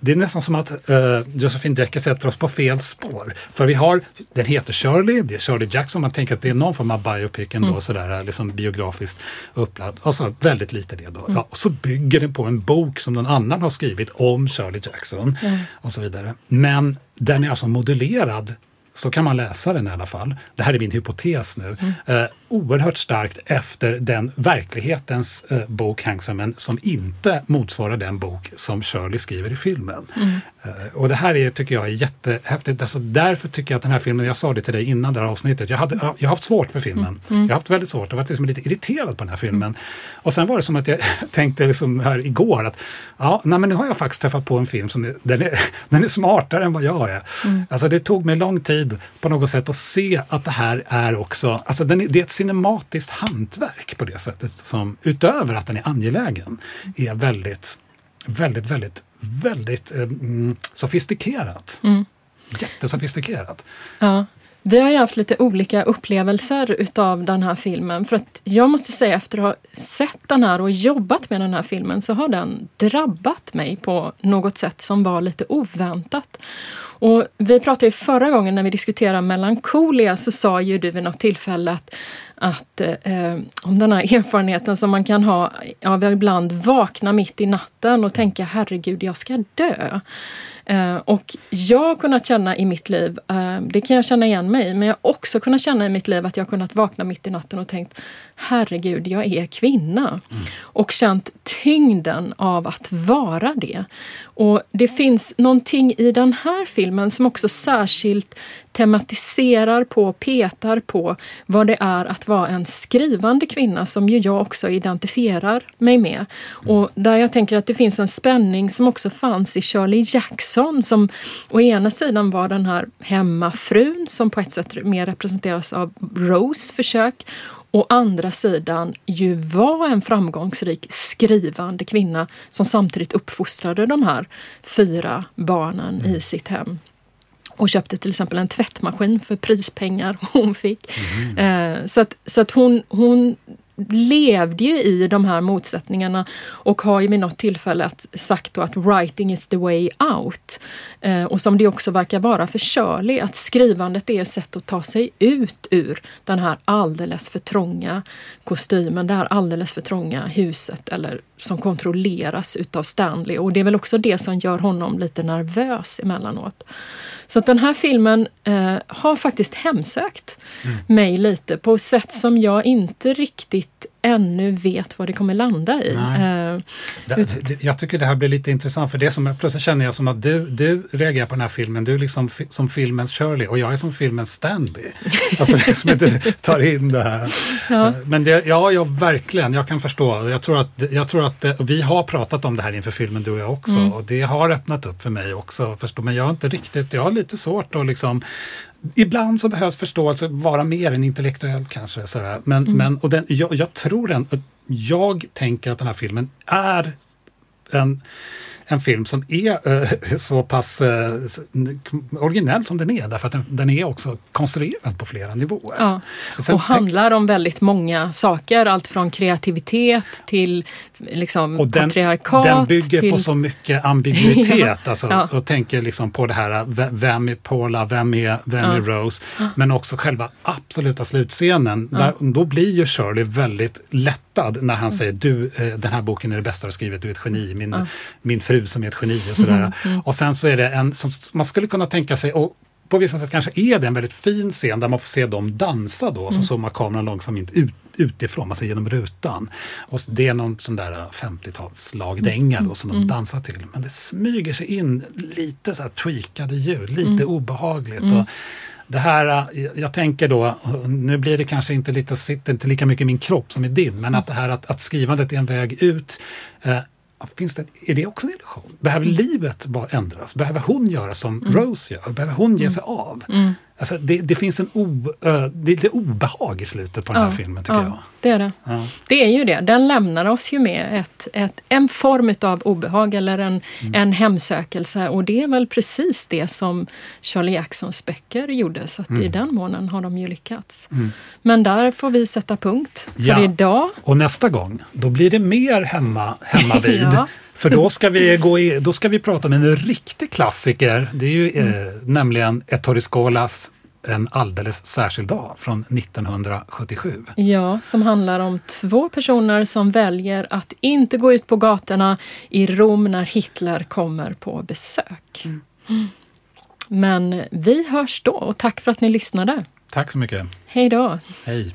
det är nästan som att eh, Josephine Decker sätter oss på fel spår. För vi har, den heter Shirley, det är Shirley Jackson, man tänker att det är någon form av biopic ändå, mm. sådär, liksom biografiskt upplagd. Och så väldigt lite det då. Mm. Ja, och så bygger den på en bok som någon annan har skrivit om Shirley Jackson mm. och så vidare. Men den är alltså modellerad så kan man läsa den i alla fall. Det här är min hypotes nu. Mm. Oerhört starkt efter den verklighetens eh, bok Hangsamen som inte motsvarar den bok som Shirley skriver i filmen. Mm. Eh, och det här är, tycker jag är jättehäftigt. Alltså, därför tycker jag att den här filmen, jag sa det till dig innan det här avsnittet, jag, hade, jag har haft svårt för filmen. Mm. mm. Jag har haft väldigt svårt, jag har varit liksom lite irriterad på den här filmen. Och sen var det som att jag tänkte liksom här igår att ja, nej, men nu har jag faktiskt träffat på en film som är, den är, den är smartare än vad jag är. Mm. Alltså det tog mig lång tid på något sätt att se att det här är också, alltså den är, det är ett cinematiskt hantverk på det sättet som utöver att den är angelägen är väldigt, väldigt, väldigt, väldigt eh, mm, sofistikerat. Mm. Jättesofistikerat. Ja. Vi har ju haft lite olika upplevelser utav den här filmen. För att jag måste säga efter att ha sett den här och jobbat med den här filmen så har den drabbat mig på något sätt som var lite oväntat. Och vi pratade ju förra gången när vi diskuterade melankolia så sa ju du vid något tillfälle att, att eh, om den här erfarenheten som man kan ha av att ibland vakna mitt i natten och tänka herregud, jag ska dö. Eh, och jag har kunnat känna i mitt liv, eh, det kan jag känna igen mig men jag har också kunnat känna i mitt liv att jag kunnat vakna mitt i natten och tänkt herregud, jag är kvinna. Mm. Och känt tyngden av att vara det. Och det finns någonting i den här filmen som också särskilt tematiserar på, petar på vad det är att vara en skrivande kvinna som ju jag också identifierar mig med. Och där jag tänker att det finns en spänning som också fanns i Shirley Jackson som å ena sidan var den här hemmafrun som på ett sätt mer representeras av Rose försök å andra sidan ju var en framgångsrik skrivande kvinna som samtidigt uppfostrade de här fyra barnen mm. i sitt hem och köpte till exempel en tvättmaskin för prispengar hon fick. Mm. Eh, så att, så att hon, hon levde ju i de här motsättningarna och har ju vid något tillfälle sagt att writing is the way out. Eh, och som det också verkar vara för Shirley, att skrivandet är ett sätt att ta sig ut ur den här alldeles för trånga kostymen, det här alldeles för trånga huset eller som kontrolleras utav Stanley. Och det är väl också det som gör honom lite nervös emellanåt. Så att den här filmen eh, har faktiskt hemsökt mm. mig lite på ett sätt som jag inte riktigt ännu vet vad det kommer landa i. Uh, det, det, jag tycker det här blir lite intressant för det som plötsligt känner jag som att du, du reagerar på den här filmen, du är liksom som filmens Shirley och jag är som filmens Stanley. Alltså det som inte tar in det här. Ja. Eh, men det, ja, ja, verkligen, jag kan förstå. Jag tror att, jag tror att det, vi har pratat om det här inför filmen du och jag också mm. och det har öppnat upp för mig också. Förstå, men jag har inte riktigt, jag har lite svårt att liksom Ibland så behövs förståelse vara mer än intellektuell kanske. Sådär. Men, mm. men, och den, jag, jag tror den, jag tänker att den här filmen är en en film som är eh, så pass eh, originell som den är därför att den, den, är också konstruerad på flera nivåer. Ja. och handlar om väldigt många saker, allt från kreativitet till liksom och den, patriarkat. Den bygger till... på så mycket ambiguitet ja. Alltså, ja. och tänker liksom på det här, vem är Paula, vem är, vem är Rose? Men också själva absoluta slutscenen. Där, då blir ju Shirley väldigt lättad när han säger du, eh, den här boken är det bästa du har skrivit, du är ett geni, min, min fru som är ett geni och sådär. Mm, mm. Och sen så är det en som man skulle kunna tänka sig, och på vissa sätt kanske är det en väldigt fin scen där man får se dem dansa då, och så zoomar kameran långsamt ut utifrån, man ser genom rutan. Och det är någon sån där 50-tals lagdänga då som de mm. dansar till. Men det smyger sig in lite så här tweakade ljud, lite mm. obehagligt. Och det här, jag tänker då, nu blir det kanske inte, lite, sitter inte lika mycket i min kropp som i din, men att det här att, att skrivandet är en väg ut. Eh, finns det, är det också en illusion? Behöver mm. livet bara ändras? Behöver hon göra som mm. Rose gör? Behöver hon ge sig av? Alltså det, det, finns en o, det är lite obehag i slutet på den här filmen tycker ja, jag. Det är det. Ja. Det är ju det. Den lämnar oss ju med ett, ett, en form av obehag eller en, mm. en hemsökelse. Och det är väl precis det som Charlie Jacksons böcker gjorde. Så mm. i den månen har de ju lyckats. Mm. Men där får vi sätta punkt för ja. idag. Och nästa gång, då blir det mer hemma, hemma vid. För då ska, vi gå i, då ska vi prata om en riktig klassiker. Det är ju eh, nämligen Ettore Scolas En alldeles särskild dag från 1977. Ja, som handlar om två personer som väljer att inte gå ut på gatorna i Rom när Hitler kommer på besök. Mm. Men vi hörs då och tack för att ni lyssnade. Tack så mycket. Hej då. Hej.